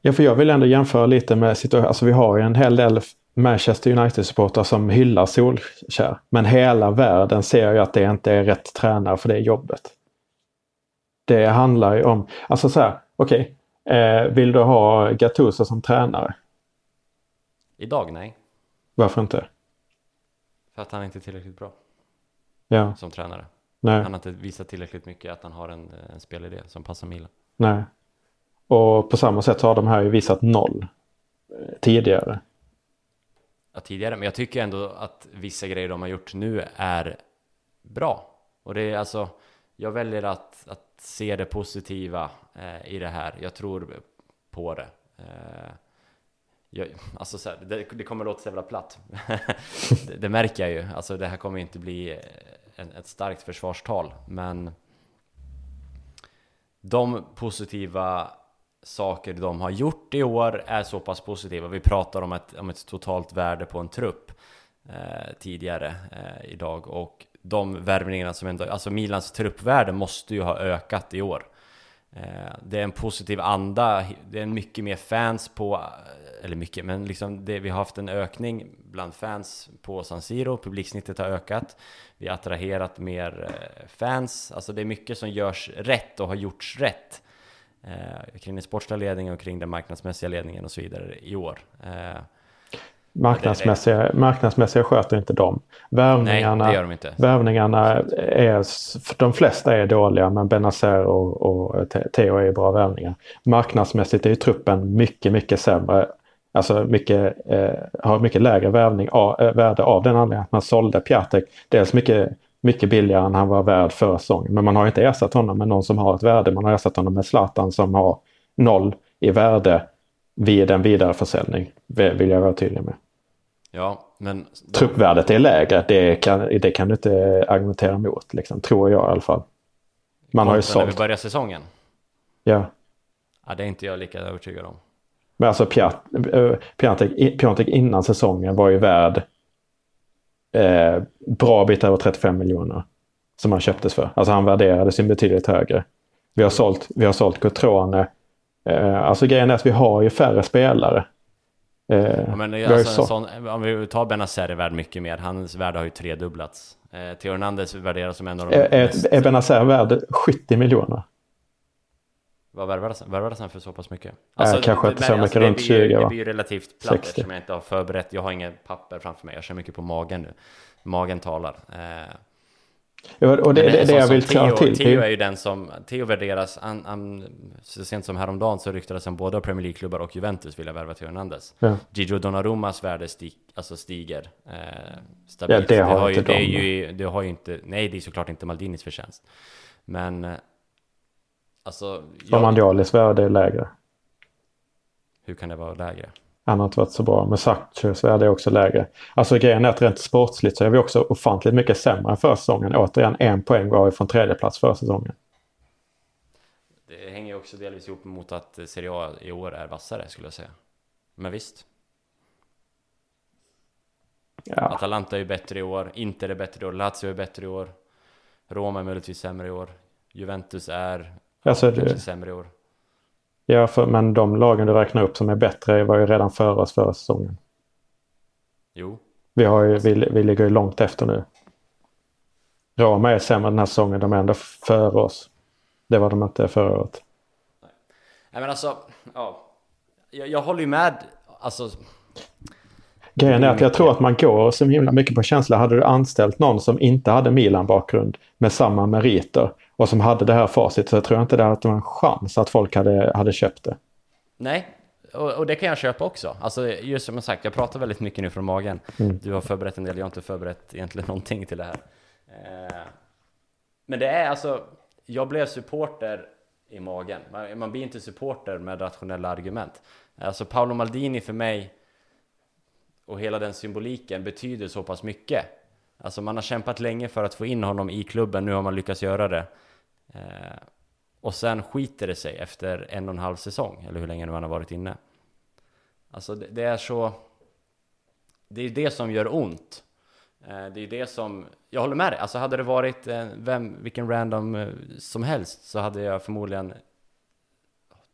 ja, för jag vill ändå jämföra lite med situationen, alltså vi har ju en hel del Manchester United-supportrar som hyllar Solskär. Men hela världen ser ju att det inte är rätt tränare för det jobbet. Det handlar ju om, alltså så här, okej, okay, eh, vill du ha Gattuso som tränare? Idag, nej. Varför inte? För att han inte är tillräckligt bra. Ja. Som tränare. Nej. Han har inte visat tillräckligt mycket att han har en, en spelidé som passar Milan. Nej. Och på samma sätt har de här ju visat noll eh, tidigare. Ja, tidigare. Men jag tycker ändå att vissa grejer de har gjort nu är bra. Och det är alltså, jag väljer att, att se det positiva eh, i det här. Jag tror på det. Eh, jag, alltså så här, det, det, kommer låta så jävla platt. det, det, märker jag ju. Alltså det här kommer inte bli eh, en, ett starkt försvarstal, men de positiva saker de har gjort i år är så pass positiva. Vi pratar om ett, om ett totalt värde på en trupp eh, tidigare eh, idag och de värvningarna som ändå, alltså Milans truppvärde måste ju ha ökat i år. Eh, det är en positiv anda, det är mycket mer fans på, eller mycket, men liksom det, vi har haft en ökning bland fans på San Siro, publiksnittet har ökat, vi har attraherat mer eh, fans, alltså det är mycket som görs rätt och har gjorts rätt eh, kring den sportsliga ledningen och kring den marknadsmässiga ledningen och så vidare i år. Eh, Marknadsmässiga, marknadsmässiga sköter inte de. Värvningarna, Nej, det de inte. Värvningarna är, de flesta är dåliga men Benazer och, och Theo är bra värvningar. Marknadsmässigt är ju truppen mycket, mycket sämre. Alltså mycket, eh, har mycket lägre värvning, av, äh, värde av den anledningen att man sålde Piatek. Dels mycket, mycket billigare än han var värd förra säsongen. Men man har inte ersatt honom med någon som har ett värde. Man har ersatt honom med Zlatan som har noll i värde vid en vidareförsäljning. Vill jag vara tydlig med. Ja, men... Truppvärdet är lägre, det kan, det kan du inte argumentera emot, liksom, tror jag i alla fall. Man har ju sålt. när vi börjar säsongen? Ja. Ja, det är inte jag lika övertygad om. Men alltså Piontek innan säsongen var ju värd eh, bra bit över 35 miljoner. Som han köptes för. Alltså han värderade sin betydligt högre. Vi har sålt, vi har sålt Cotrone. Eh, alltså grejen är att vi har ju färre spelare. Eh, ja, men alltså, sån, om vi tar Benazer är värd mycket mer. Hans värde har ju tredubblats. Eh, Theo Hernandez värderas som en av de är, mest... Är Benazer värd 70 miljoner? Vad värvades han för så pass mycket? Alltså, äh, kanske inte så mycket, alltså, runt 20 va? Det blir ju relativt platt eftersom jag inte har förberett. Jag har inget papper framför mig, jag kör mycket på magen nu. Magen talar. Eh, Och det, det, det jag vill ta till. Theo är ju den som, Theo värderas, han, han, så sent som häromdagen så ryktades han både av Premier League-klubbar och Juventus vilja värva Theo Hernandez. Ja. Gigio Donnarummas värde stig, alltså stiger eh, stabilt. Ja, det har, det har inte ju, det, är ju, det har ju inte, nej det är såklart inte Maldinis förtjänst. Men, eh, alltså... Romandialis värde är lägre. Hur kan det vara lägre? Han har inte varit så bra. Men Sanchez är också lägre. Alltså grejen är att rent sportsligt så är vi också ofantligt mycket sämre än förra säsongen. Återigen en poäng var vi från tredje plats förra säsongen. Det hänger ju också delvis ihop mot att Serie A i år är vassare skulle jag säga. Men visst. Ja. Atalanta är ju bättre i år, Inter är bättre i år, Lazio är bättre i år. Roma är möjligtvis sämre i år. Juventus är alltså, det... sämre i år. Ja, för, men de lagen du räknar upp som är bättre var ju redan före oss förra säsongen. Jo. Vi, har ju, vi, vi ligger ju långt efter nu. Roma är sämre den här säsongen, de är ändå före oss. Det var de inte förra året. Nej, Nej men alltså, ja. Jag, jag håller ju med, alltså. Grejen är att jag tror att man går så himla mycket på känsla. Hade du anställt någon som inte hade Milan-bakgrund med samma meriter och som hade det här facit så jag tror inte det hade en chans att folk hade, hade köpt det. Nej, och, och, det kan jag köpa också. Alltså just som sagt, jag pratar väldigt mycket nu från magen. Mm. Du har förberett en del, jag har inte förberett egentligen någonting till det här. Eh, men det är alltså, jag blev supporter i magen. Man, man blir inte supporter med rationella argument. Alltså Paolo Maldini för mig och hela den symboliken betyder så pass mycket. Alltså man har kämpat länge för att få in honom i klubben, nu har man lyckats göra det. Eh, och sen skiter det sig efter en och en halv säsong, eller hur länge nu han har varit inne. Alltså det, det är så... Det är det som gör ont. Eh, det är det som... Jag håller med dig, alltså hade det varit eh, vem, vilken random eh, som helst så hade jag förmodligen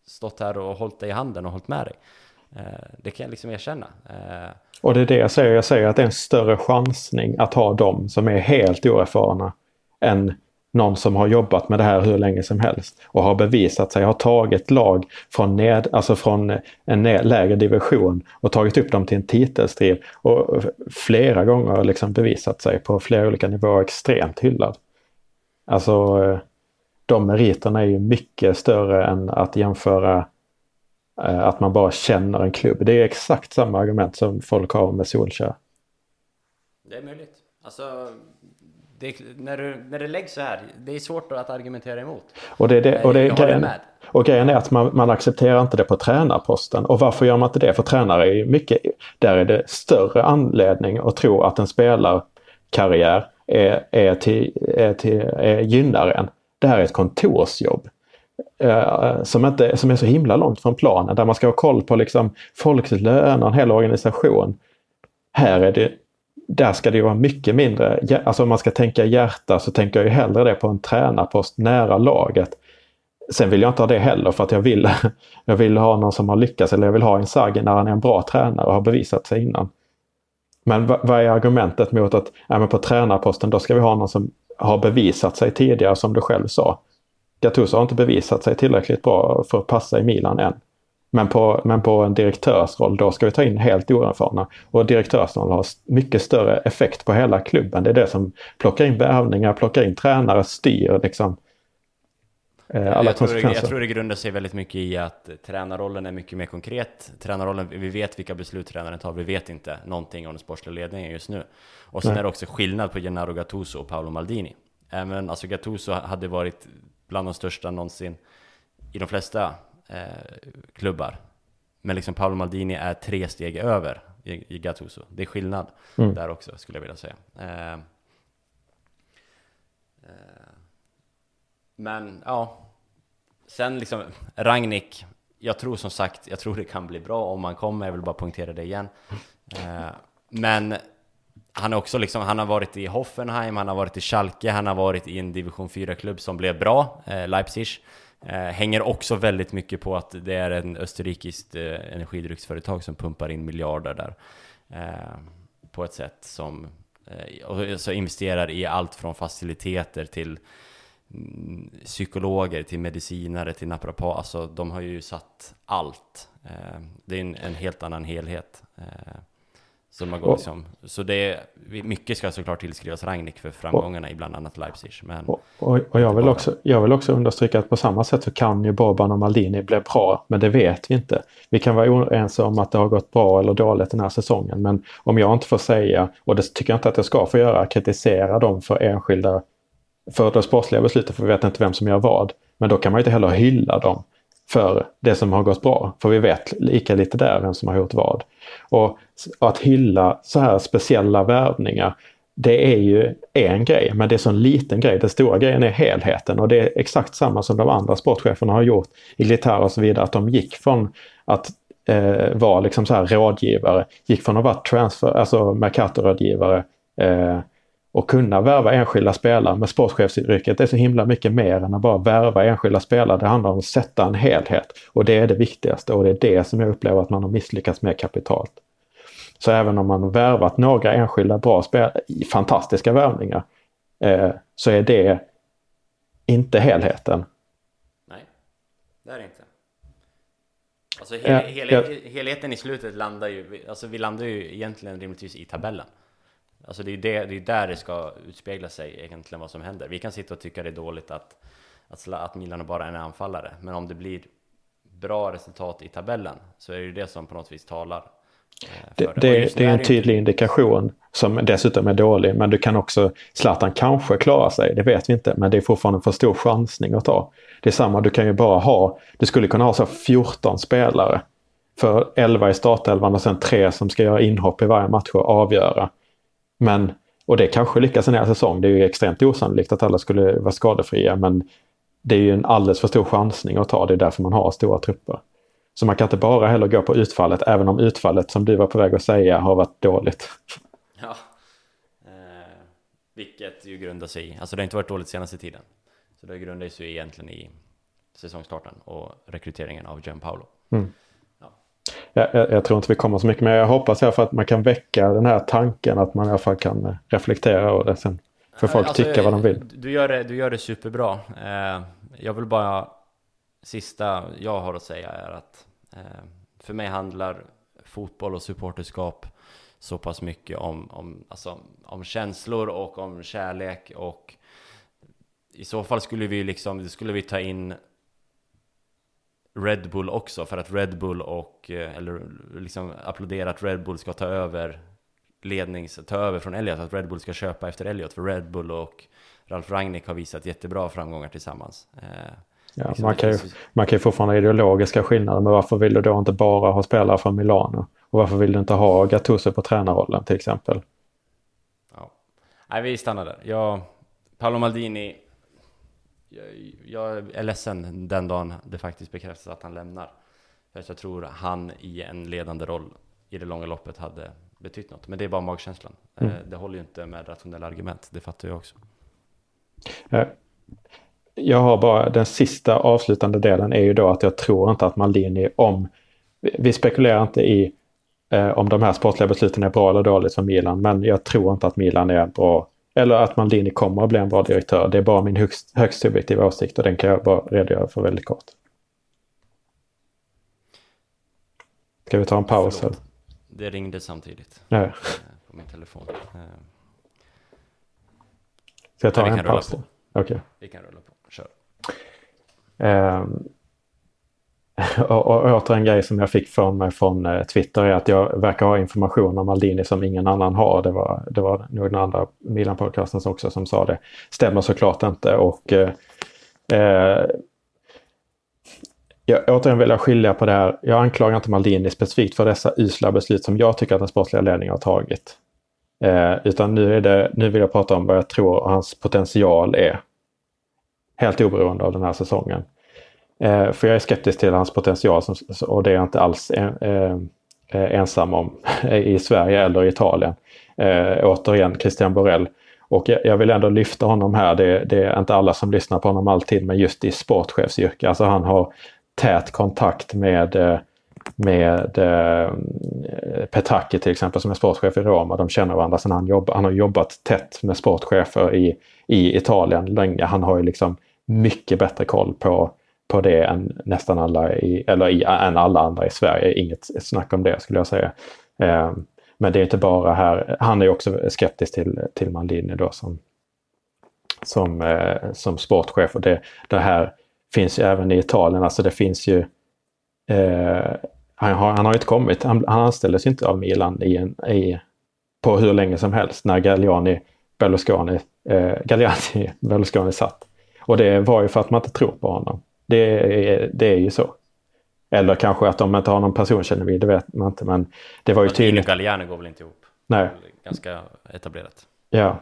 stått här och hållit dig i handen och hållit med dig. Eh, det kan jag liksom erkänna. Eh, och det är det jag säger. Jag säger att det är en större chansning att ha dem som är helt oerfarna än någon som har jobbat med det här hur länge som helst och har bevisat sig, har tagit lag från, ned, alltså från en lägre division och tagit upp dem till en titelstrid och flera gånger liksom bevisat sig på flera olika nivåer extremt hyllad. Alltså eh, de meriterna är ju mycket större än att jämföra eh, att man bara känner en klubb. Det är exakt samma argument som folk har med Solskjaer. Det är möjligt. Alltså, det, när, du, när det läggs så här, det är svårt att argumentera emot. Och, det, det, och, det, grejen, och grejen är att man, man accepterar inte det på tränarposten. Och varför gör man inte det? För tränare är ju mycket, där är det större anledning att tro att en spelarkarriär är, är till, är till, är gynnar en. Det här är ett kontorsjobb. Eh, som, inte, som är så himla långt från planen, där man ska ha koll på liksom folks löner, en hel organisation. Här är det där ska det vara mycket mindre, alltså om man ska tänka hjärta så tänker jag ju hellre det på en tränarpost nära laget. Sen vill jag inte ha det heller för att jag vill, jag vill ha någon som har lyckats eller jag vill ha en Inzaghi när han är en bra tränare och har bevisat sig innan. Men vad är argumentet mot att ja, på tränarposten då ska vi ha någon som har bevisat sig tidigare som du själv sa. Gattuso har inte bevisat sig tillräckligt bra för att passa i Milan än. Men på, men på en direktörsroll, då ska vi ta in helt oerfarna. Och direktörsroll har mycket större effekt på hela klubben. Det är det som plockar in värvningar, plockar in tränare, styr liksom eh, alla jag konsekvenser. Tror, jag tror det grundar sig väldigt mycket i att tränarrollen är mycket mer konkret. Tränarrollen, vi vet vilka beslut tränaren tar, vi vet inte någonting om den sportsliga ledningen just nu. Och sen Nej. är det också skillnad på Gennaro Gattuso och Paolo Maldini. Även alltså Gattuso hade varit bland de största någonsin i de flesta eh, klubbar. Men liksom Paolo Maldini är tre steg över i, i Gattuso. Det är skillnad mm. där också skulle jag vilja säga. Eh, eh, men ja, sen liksom Ragnik. Jag tror som sagt, jag tror det kan bli bra om man kommer. Jag vill bara poängtera det igen. Eh, men han, är också liksom, han har varit i Hoffenheim, han har varit i Schalke, han har varit i en division 4-klubb som blev bra, eh, Leipzig. Eh, hänger också väldigt mycket på att det är en österrikiskt eh, energidrycksföretag som pumpar in miljarder där. Eh, på ett sätt som eh, och så investerar i allt från faciliteter till mm, psykologer, till medicinare, till naprapat. Alltså de har ju satt allt. Eh, det är en, en, helt annan helhet. Eh, så, man går liksom, så det, mycket ska såklart tillskrivas Rangnick för framgångarna i bland annat Leipzig. Men och, och, och jag, vill också, jag vill också understryka att på samma sätt så kan ju Boban och Maldini bli bra, men det vet vi inte. Vi kan vara oense om att det har gått bra eller dåligt den här säsongen, men om jag inte får säga, och det tycker jag inte att jag ska få göra, kritisera dem för enskilda, för det sportsliga beslutet, för vi vet inte vem som gör vad. Men då kan man inte heller hylla dem för det som har gått bra. För vi vet lika lite där vem som har gjort vad. Och att hylla så här speciella värvningar, det är ju en grej, men det är så en liten grej. Den stora grejen är helheten och det är exakt samma som de andra sportcheferna har gjort i Glitar och så vidare. Att de gick från att eh, vara liksom så här rådgivare, gick från att vara transfer, alltså Mercato-rådgivare eh, och kunna värva enskilda spelare. Men sportchefsyrket är så himla mycket mer än att bara värva enskilda spelare. Det handlar om att sätta en helhet och det är det viktigaste och det är det som jag upplever att man har misslyckats med kapitalt. Så även om man har värvat några enskilda bra spelare, fantastiska värvningar, eh, så är det inte helheten. Nej, det är det inte. Alltså hel, hel, helheten i slutet landar ju, alltså vi landar ju egentligen rimligtvis i tabellen. Alltså det är det, det är där det ska utspegla sig egentligen vad som händer. Vi kan sitta och tycka det är dåligt att, att, att Milan bara är en anfallare, men om det blir bra resultat i tabellen så är det ju det som på något vis talar. Eh, det, det, det, det är en tydlig indikation som dessutom är dålig, men du kan också, Zlatan kanske klarar sig, det vet vi inte, men det är fortfarande en för stor chansning att ta. Det är samma, du kan ju bara ha, du skulle kunna ha så 14 spelare för 11 i startelvan och sen tre som ska göra inhopp i varje match och avgöra. Men, och det kanske lyckas en hel säsong. Det är ju extremt osannolikt att alla skulle vara skadefria men det är ju en alldeles för stor chansning att ta. Det är därför man har stora trupper. Så man kan inte bara heller gå på utfallet, även om utfallet som du var på väg att säga har varit dåligt. Ja, eh, vilket ju grundar sig i, alltså det har inte varit dåligt senaste tiden. Så det grundar sig egentligen i säsongstarten och rekryteringen av Gianpaolo. Mm jag, jag, jag, tror inte vi kommer så mycket men jag hoppas i alla fall att man kan väcka den här tanken att man i alla fall kan eh, reflektera över det sen. För folk alltså, tycka vad de vill. Du gör det, du gör det superbra. Eh, jag vill bara, sista jag har att säga är att eh, för mig handlar fotboll och supporterskap så pass mycket om, om, alltså, om känslor och om kärlek och i så fall skulle vi liksom, skulle vi ta in Red Bull också för att Red Bull och, eh, eller liksom applådera att Red Bull ska ta över lednings, ta över från Elliot, att Red Bull ska köpa efter Elliot för Red Bull och Ralf Rangnick har visat jättebra framgångar tillsammans. Eh, ja, liksom man, kan ju, man kan ju fortfarande ha ideologiska skillnader, men varför vill du då inte bara ha spelare från Milano? Och varför vill du inte ha Gattuso på tränarrollen till exempel? Ja. Nej, vi stannar där. Jag, Paolo Maldini jag, jag är ledsen den dagen det faktiskt bekräftas att han lämnar. För jag tror han i en ledande roll i det långa loppet hade betytt något. Men det är bara magkänslan. Eh, mm. Det håller ju inte med rationella argument, det fattar jag också. Eh, jag har bara den sista avslutande delen är ju då att jag tror inte att Maldini om... Vi spekulerar inte i eh, om de här sportliga besluten är bra eller dåligt för Milan, men jag tror inte att Milan är bra eller att Maldini kommer att bli en bra direktör. Det är bara min högst, högst subjektiva åsikt och den kan jag bara redogöra för väldigt kort. Ska vi ta en paus? Förlåt. Det ringde samtidigt ja. Eh, på min telefon. Eh. Ska jag ta en paus? Okej. Okay. Vi kan rulla på. Kör. Um, och, och åter en grej som jag fick från mig från eh, Twitter är att jag verkar ha information om Maldini som ingen annan har. Det var, det var nog den andra Milan-podcasten också som sa det. Stämmer såklart inte och eh, eh, jag återigen vill jag skilja på det här. Jag anklagar inte Maldini specifikt för dessa usla beslut som jag tycker att den sportsliga ledningen har tagit. Eh, utan nu, är det, nu vill jag prata om vad jag tror hans potential är. Helt oberoende av den här säsongen. Eh, för jag är skeptisk till hans potential som, och det är jag inte alls en, eh, ensam om i Sverige eller Italien. Eh, återigen Christian Borell. Och jag, jag vill ändå lyfta honom här. Det, det, är inte alla som lyssnar på honom alltid men just i sportchefsyrke. Alltså han har tät kontakt med eh, med eh, Petracchi till exempel som är sportchef i Roma. De känner varandra sedan han jobbar. Han har jobbat tätt med sportchefer i, i Italien länge. Han har ju liksom mycket bättre koll på på det än nästan alla i, eller i, än alla andra i Sverige. Inget snack om det skulle jag säga. Eh, Men det är inte bara här. Han är också skeptisk till, till Maldini då som, som, eh, som sportchef. Och det, det här finns ju även i Italien. Alltså det finns ju eh, han, har, han har inte kommit. Han, han anställdes inte av Milan i en, i, på hur länge som helst när Galliani Berlusconi, eh, Galliani Berlusconi satt. Och det var ju för att man inte tror på honom. Det är, det är ju så. Eller kanske att de inte har någon personkännedom, det vet man inte. Men det var ju tydligt. Galliani går väl inte ihop? Nej. Ganska etablerat. Ja.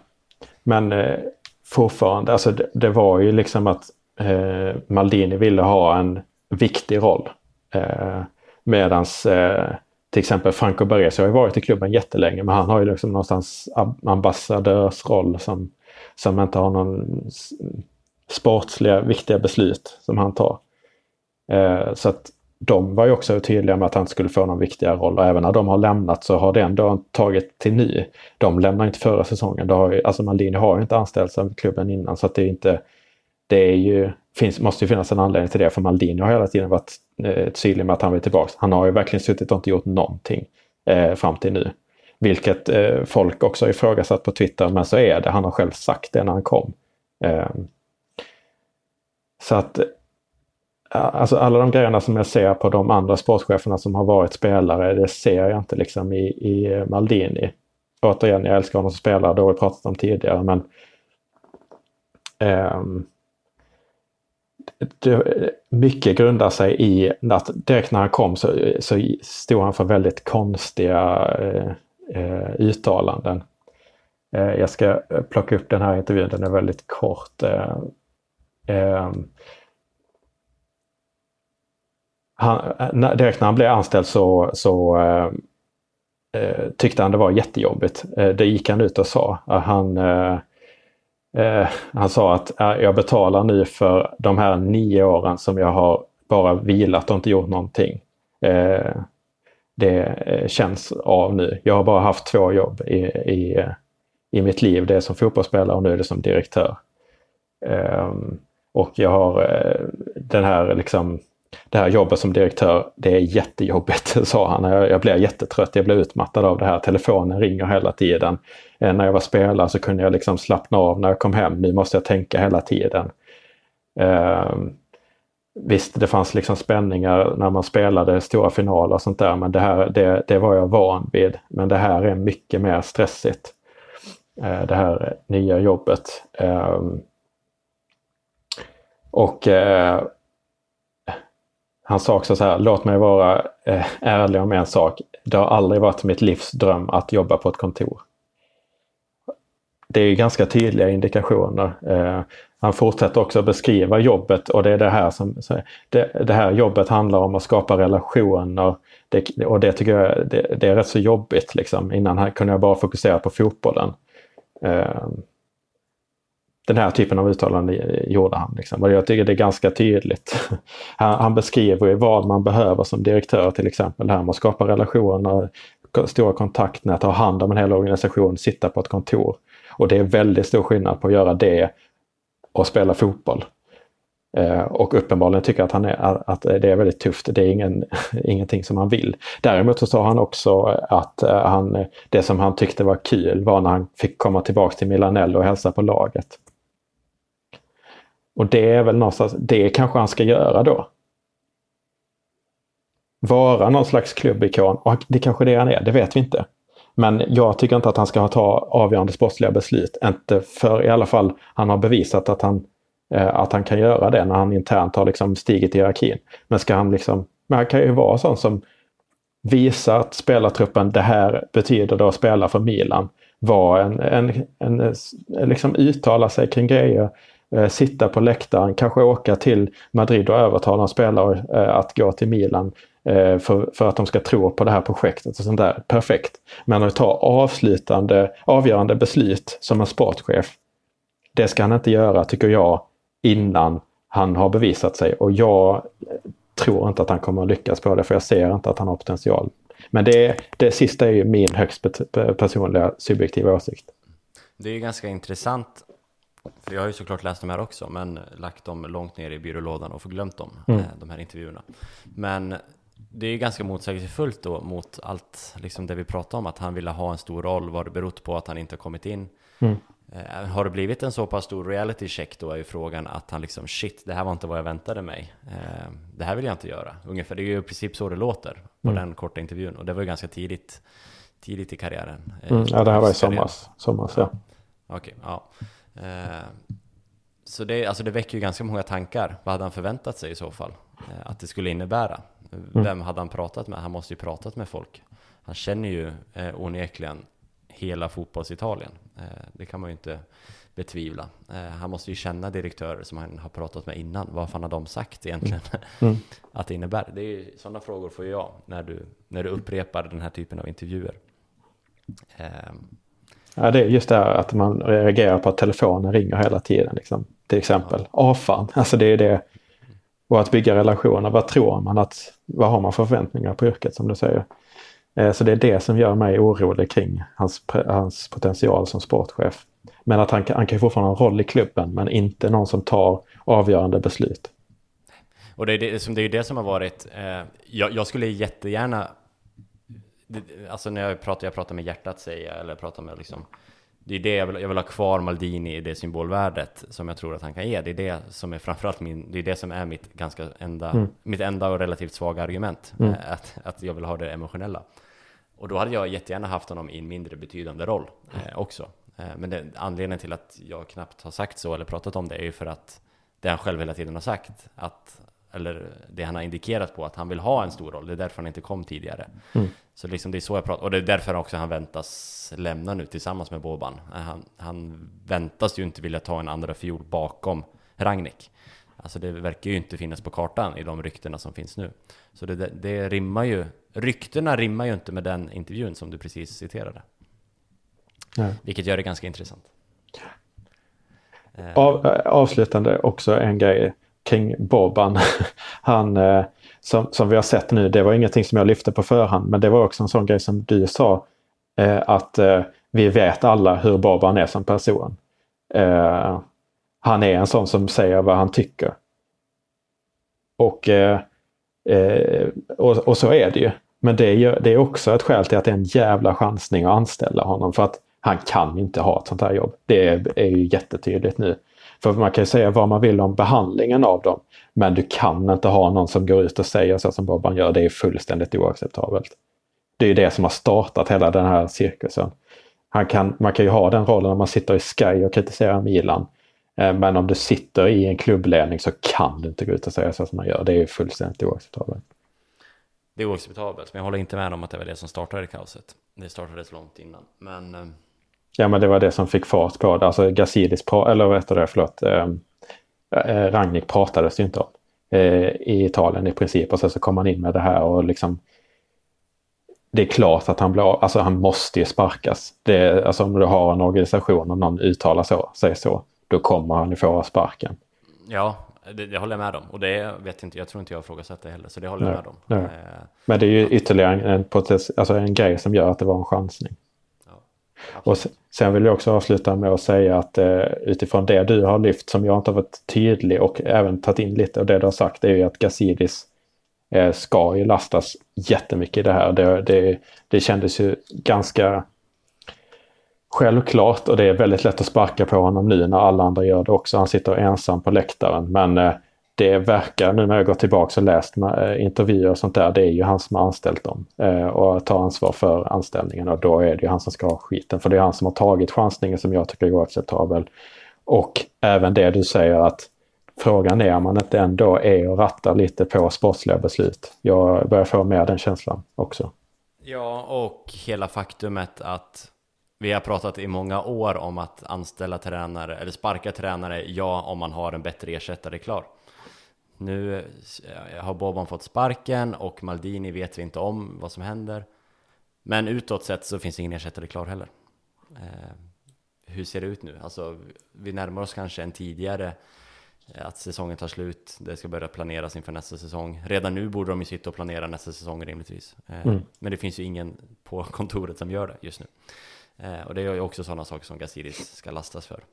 Men eh, fortfarande, alltså det, det, var ju liksom att eh, Maldini ville ha en viktig roll. Eh, medans eh, till exempel Franco Baresi har ju varit i klubben jättelänge men han har ju liksom någonstans ambassadörsroll som, som inte har någon sportsliga viktiga beslut som han tar. Eh, så att de var ju också tydliga med att han skulle få någon viktigare roll och även när de har lämnat så har det ändå tagit till ny. De lämnar inte förra säsongen. Det har ju, alltså Maldini har ju inte anställts av klubben innan så att det är inte... Det är ju, finns, måste ju finnas en anledning till det för Maldini har hela tiden varit eh, tydlig med att han vill tillbaka. Han har ju verkligen suttit och inte gjort någonting eh, fram till nu. Vilket eh, folk också har ifrågasatt på Twitter men så är det. Han har själv sagt det när han kom. Eh, så att eh, alltså alla de grejerna som jag ser på de andra sportcheferna som har varit spelare, det ser jag inte liksom i, i eh, Maldini. Återigen, jag älskar honom som spelare, det har vi pratat om tidigare, men um, det, mycket grundar sig i att direkt när han kom så, så stod han för väldigt konstiga eh, eh uttalanden. Eh, jag ska plocka upp den här intervjun, den är väldigt kort. Eh, Ehm, eh, han, direkt när han blev anställd så, så eh, eh, tyckte han det var jättejobbigt. Eh, det gick han ut och sa. Eh, han, eh, eh, han sa att äh, jag betalar nu för de här nio åren som jag har bara vilat och inte gjort någonting. Eh, det känns av nu. Jag har bara haft två jobb i, i, i mitt liv. Det är som fotbollsspelare och nu är det som direktör. Ehm, och jag har eh, den här liksom det här jobbet som direktör, det är jättejobbigt, sa han. Jag, jag blir jättetrött, jag blir utmattad av det här. Telefonen ringer hela tiden. Eh, när jag var spelare så kunde jag liksom slappna av när jag kom hem. Nu måste jag tänka hela tiden. Eh, visst, det fanns liksom spänningar när man spelade stora finaler och sånt där, men det här det, det var jag van vid. Men det här är mycket mer stressigt. Eh, det här nya jobbet. Eh, och eh, han sa också så här, låt mig vara eh, ärlig om en sak. Det har aldrig varit mitt livs dröm att jobba på ett kontor. Det är ganska tydliga indikationer. Eh, han fortsätter också beskriva jobbet och det är det här som det, det här jobbet handlar om att skapa relationer. Det, och det tycker jag det, det, är rätt så jobbigt. Liksom. Innan här kunde jag bara fokusera på fotbollen. Eh, den här typen av uttalande gjorde han. Liksom. Och jag tycker det är ganska tydligt. Han, han beskriver vad man behöver som direktör till exempel. Det här med att skapa relationer, stora kontaktnät, ha hand om en hel organisation, sitta på ett kontor. Och det är väldigt stor skillnad på att göra det och spela fotboll. Eh, och uppenbarligen tycker att, han är, att det är väldigt tufft. Det är ingen, ingenting som han vill. Däremot så sa han också att eh, han, det som han tyckte var kul var när han fick komma tillbaka till Milanello och hälsa på laget. Och det är väl någonstans, det kanske han ska göra då. Vara någon slags klubbikon. Och det kanske det han är, det vet vi inte. Men jag tycker inte att han ska ta avgörande sportsliga beslut. Inte för i alla fall, han har bevisat att han, eh, att han kan göra det när han internt har liksom stigit i hierarkin. Men ska han liksom, men han kan ju vara sån som visar att spelartruppen, det här betyder det att spela för Milan. Var en, en, en, en liksom uttala sig kring grejer eh, sitta på läktaren, kanske åka till Madrid och övertala spelare eh, att gå till Milan eh, för, för att de ska tro på det här projektet och sånt där. Perfekt. Men att ta avslutande, avgörande beslut som en sportchef, det ska han inte göra, tycker jag, innan han har bevisat sig. Och jag tror inte att han kommer att lyckas på det, för jag ser inte att han har potential. Men det, det sista är ju min högst personliga subjektiva åsikt. Det är ju ganska intressant för jag har ju såklart läst de här också, men lagt dem långt ner i byrålådan och förglömt dem, mm. Eh, de här intervjuerna. Men det är ganska motsägelsefullt då mot allt liksom det vi pratar om, att han ville ha en stor roll, vad det berott på att han inte har kommit in. Mm. Eh, har det blivit en så pass stor reality check då är ju frågan att han liksom shit, det här var inte vad jag väntade mig. Eh, det här vill jag inte göra. Ungefär, det är ju i princip så det låter på mm. den korta intervjun och det var ju ganska tidigt, tidigt i karriären. Mm, ja, det här var i somras, somras ja. Okej, okay, ja. Eh, så det, alltså det väcker ju ganska många tankar. Vad hade han förväntat sig i så fall? Eh, att det skulle innebära? Mm. Vem hade han pratat med? Han måste ju pratat med folk. Han känner ju eh, onekligen hela fotbollsitalien. Eh, det kan man ju inte betvivla. Eh, han måste ju känna direktörer som han har pratat med innan. Vad fan har de sagt egentligen mm. att det innebär? Det är ju, sådana frågor får jag när du, när du upprepar den här typen av intervjuer. Ja, det är just det här att man reagerar på att telefonen ringer hela tiden. Liksom. Till exempel. Ja, ah, fan. Alltså det är det. Och att bygga relationer. Vad tror man att, vad har man för förväntningar på yrket som du säger? Eh, så det är det som gör mig orolig kring hans, hans potential som sportchef. Men att han, han kan fortfarande ha en roll i klubben men inte någon som tar avgörande beslut. Och det är det, som, det, är det som har varit, eh, jag, jag, skulle jättegärna, det, alltså när jag pratar, jag pratar med hjärtat säger jag, eller pratar med liksom, det är det jag vill, jag vill ha kvar Maldini i det symbolvärdet som jag tror att han kan ge. Det är det som är framförallt min, det är det som är mitt ganska enda, mm. mitt enda och relativt svaga argument. Mm. Eh, att, att jag vill ha det emotionella. Och då hade jag jättegärna haft honom i en mindre betydande roll eh, också. Eh, men det, anledningen till att jag knappt har sagt så eller pratat om det är ju för att det han själv hela tiden har sagt, att, eller det han har indikerat på att han vill ha en stor roll. Det är därför han inte kom tidigare. Mm. Så liksom det är så jag pratar, och det är därför också han väntas lämna nu tillsammans med Boban. Han, han väntas ju inte vilja ta en andra fiol bakom Ragnik. Alltså det verkar ju inte finnas på kartan i de ryktena som finns nu. Så det, det, det rimmar ju, ryktena rimmar ju inte med den intervjun som du precis citerade. Nej. Vilket gör det ganska intressant. Av, eh, avslutande också en grej kring Boban. Han, eh, som, som vi har sett nu, det var ingenting som jag lyfte på förhand, men det var också en sån grej som du sa, eh, att eh, vi vet alla hur Boban är som person. Han är en sån som säger vad han tycker. Och, och, och så är det ju. Men det är, det är också ett skäl till att det är en jävla chansning att anställa honom. För att han kan inte ha ett sånt här jobb. Det är, är ju jättetydligt nu. För man kan ju säga vad man vill om behandlingen av dem. Men du kan inte ha någon som går ut och säger så som Bobban gör. Det är fullständigt oacceptabelt. Det är ju det som har startat hela den här cirkusen. Han kan, man kan ju ha den rollen om man sitter i Sky och kritiserar Milan. Eh, men om du sitter i en klubbledning så kan du inte gå ut och säga så som man gör. Det är fullständigt oacceptabelt. Det är oacceptabelt, men jag håller inte med om att det var det som startade kaoset. Det startade så långt innan. Men eh, Ja, men det var det som fick fart på det. Alltså Gazidis, eller vad heter det, förlåt, eh, eh, Ragnik pratades ju inte om eh, i Italien i princip. Och sen så kom han in med det här och liksom det är klart att han blir alltså han måste ju sparkas. Det, alltså om du har en organisation och någon uttalar så, säger så, då kommer han ju få sparken. Ja, det, det, håller jag med om. Och det vet inte, jag tror inte jag har frågat det heller, så det håller jag med om. Nej. Eh, men det är ju ytterligare en, en, alltså en grej som gör att det var en chansning. Och sen vill jag också avsluta med att säga att eh, utifrån det du har lyft som jag inte har varit tydlig och även tagit in lite av det du har sagt är ju att Gazidis eh, ska ju lastas jättemycket i det här. Det, det, det kändes ju ganska självklart och det är väldigt lätt att sparka på honom nu när alla andra gör det också. Han sitter ensam på läktaren men eh, det verkar, nu när jag gått tillbaka och läst med, eh, intervjuer och sånt där, det är ju han som har anställt dem eh, och tar ansvar för anställningen och då är det ju han som ska ha skiten. För det är han som har tagit chansningen som jag tycker är oacceptabel. Och även det du säger att frågan är om man inte ändå är och rattar lite på sportsliga beslut. Jag börjar få med den känslan också. Ja, och hela faktumet att vi har pratat i många år om att anställa tränare, eller sparka tränare, ja, om man har en bättre ersättare klar. Nu eh, har Boban fått sparken och Maldini vet vi inte om vad som händer. Men utåt sett så finns ingen ersättare klar heller. Eh, hur ser det ut nu? Alltså, vi närmar oss kanske en tidigare eh, att säsongen tar slut, det ska börja planeras inför nästa säsong. Redan nu borde de ju sitta och planera nästa säsong rimligtvis. Eh, mm. Men det finns ju ingen på kontoret som gör det just nu. Eh, och det är ju också sådana saker som Gazidis ska lastas för.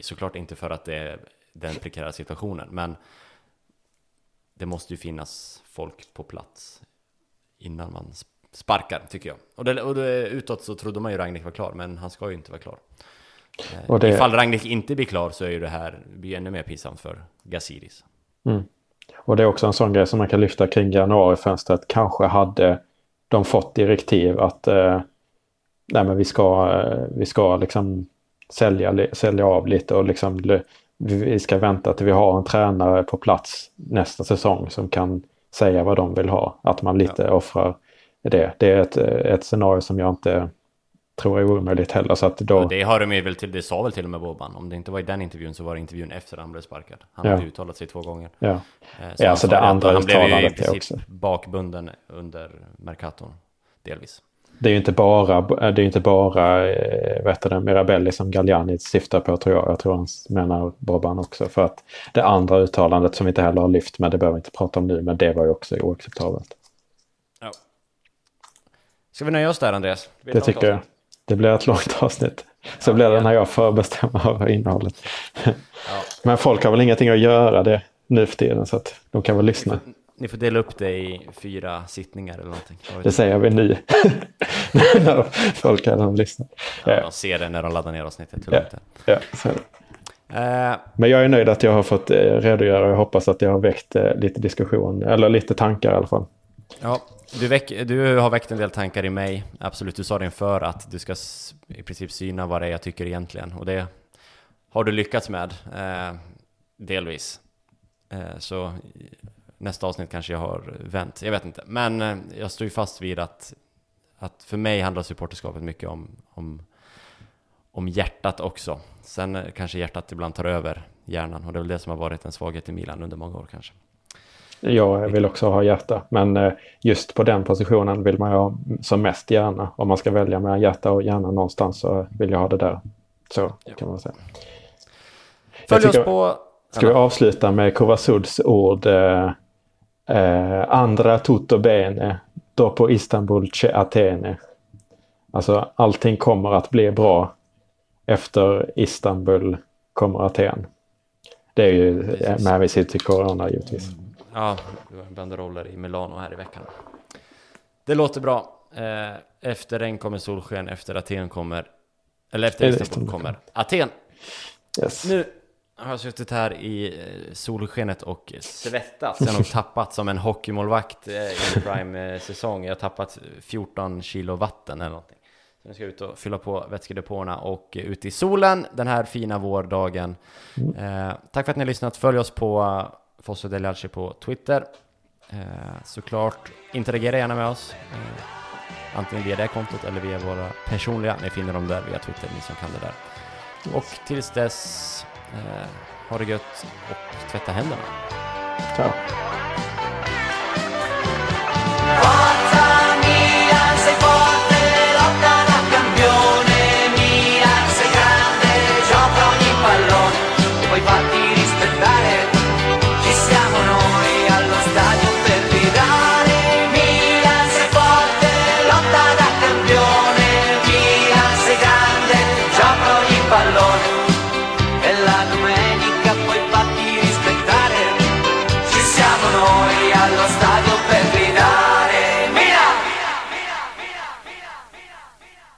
Såklart inte för att det är den prekära situationen, men det måste ju finnas folk på plats innan man sparkar, tycker jag. Och, det, och det, utåt så trodde man ju Ragnik var klar, men han ska ju inte vara klar. Eh, och det... Ifall Ragnik inte blir klar så är ju det här blir ännu mer pinsamt för Gasiris. Mm. Och det är också en sån grej som man kan lyfta kring januarifönstret. Kanske hade de fått direktiv att eh, nej men vi ska, eh, vi ska liksom sälja, sälja av lite och liksom vi ska vänta till vi har en tränare på plats nästa säsong som kan säga vad de vill ha. Att man lite ja. offrar det. Det är ett, ett scenario som jag inte tror är omöjligt heller. Så att då... Ja, det har de väl till, det sa väl till och med Boban. Om det inte var i den intervjun så var det intervjun efter han blev sparkad. Han ja. hade uttalat sig två gånger. Ja, eh, så ja alltså det andra han uttalandet Han blev ju i princip också. bakbunden under Mercaton, delvis. Det är ju inte bara, det är inte bara eh, vet du, Mirabelli som Galliani syftar på tror jag. Jag tror han menar Boban också. För att det andra uttalandet som vi inte heller har lyft med, det behöver vi inte prata om nu, men det var ju också oacceptabelt. Ja. Ska vi nöja oss där Andreas? Det tycker jag. Det blir ett långt avsnitt. Så ja, blir det när jag över innehållet. Ja. Men folk har väl ingenting att göra det nu för tiden så att de kan väl lyssna. Ni får, dela upp det i fyra sittningar eller någonting. Det säger vi nu. när folk redan lyssnat. Ja. De ser det när de laddar ner avsnittet. Ja. Ja, så Uh, Men jag är nöjd att jag har fått eh, redogöra och jag hoppas att jag har väckt eh, lite diskussion, eller lite tankar i alla fall. Ja, du, väck, du, har väckt en del tankar i mig, absolut. Du sa det inför att du ska i princip syna vad det är jag tycker egentligen. Och det har du lyckats med, eh, delvis. Eh, så nästa avsnitt kanske jag har vänt, jag vet inte. Men eh, jag står ju fast vid att, att för mig handlar supporterskapet mycket om, om, om hjärtat också. Sen eh, kanske hjärtat ibland tar över hjärnan och det är väl det som har varit en svaghet i Milan under många år kanske. Jag vill också ha hjärta, men eh, just på den positionen vill man ju ha som mest hjärna. Om man ska välja mellan hjärta och hjärna någonstans så vill jag ha det där. Så kan man säga. Följ oss på... Ska vi avsluta med Kovasuds ord eh, eh, Andra tutto bene, dopo Istanbul che Atene. Alltså allting kommer att bli bra efter Istanbul kommer Aten. Det är ju med hänvisning till corona givetvis. Mm. Ja, banderoller i Milano här i veckan. Det låter bra. Eh, efter regn kommer solsken, efter Aten kommer... Eller efter Istanbul kommer Aten. Yes. Nu har jag suttit här i eh, solskenet och svettats. Jag har nog tappat som en hockeymålvakt eh, i prime-säsong. Jag har tappat 14 kilo vatten eller någonting. Så nu ska jag ut och fylla på vätskedepåerna och ut i solen den här fina vårdagen. Mm. Eh, tack för att ni har lyssnat. Följ oss på Fosso Delialci på Twitter. Eh, såklart, interagera gärna med oss. Eh, antingen via det kontot eller via våra personliga. Ni finner dem där via Twitter, ni som kan det där. Och tills dess, Eh, ha det gött och tvätta händerna. Ciao.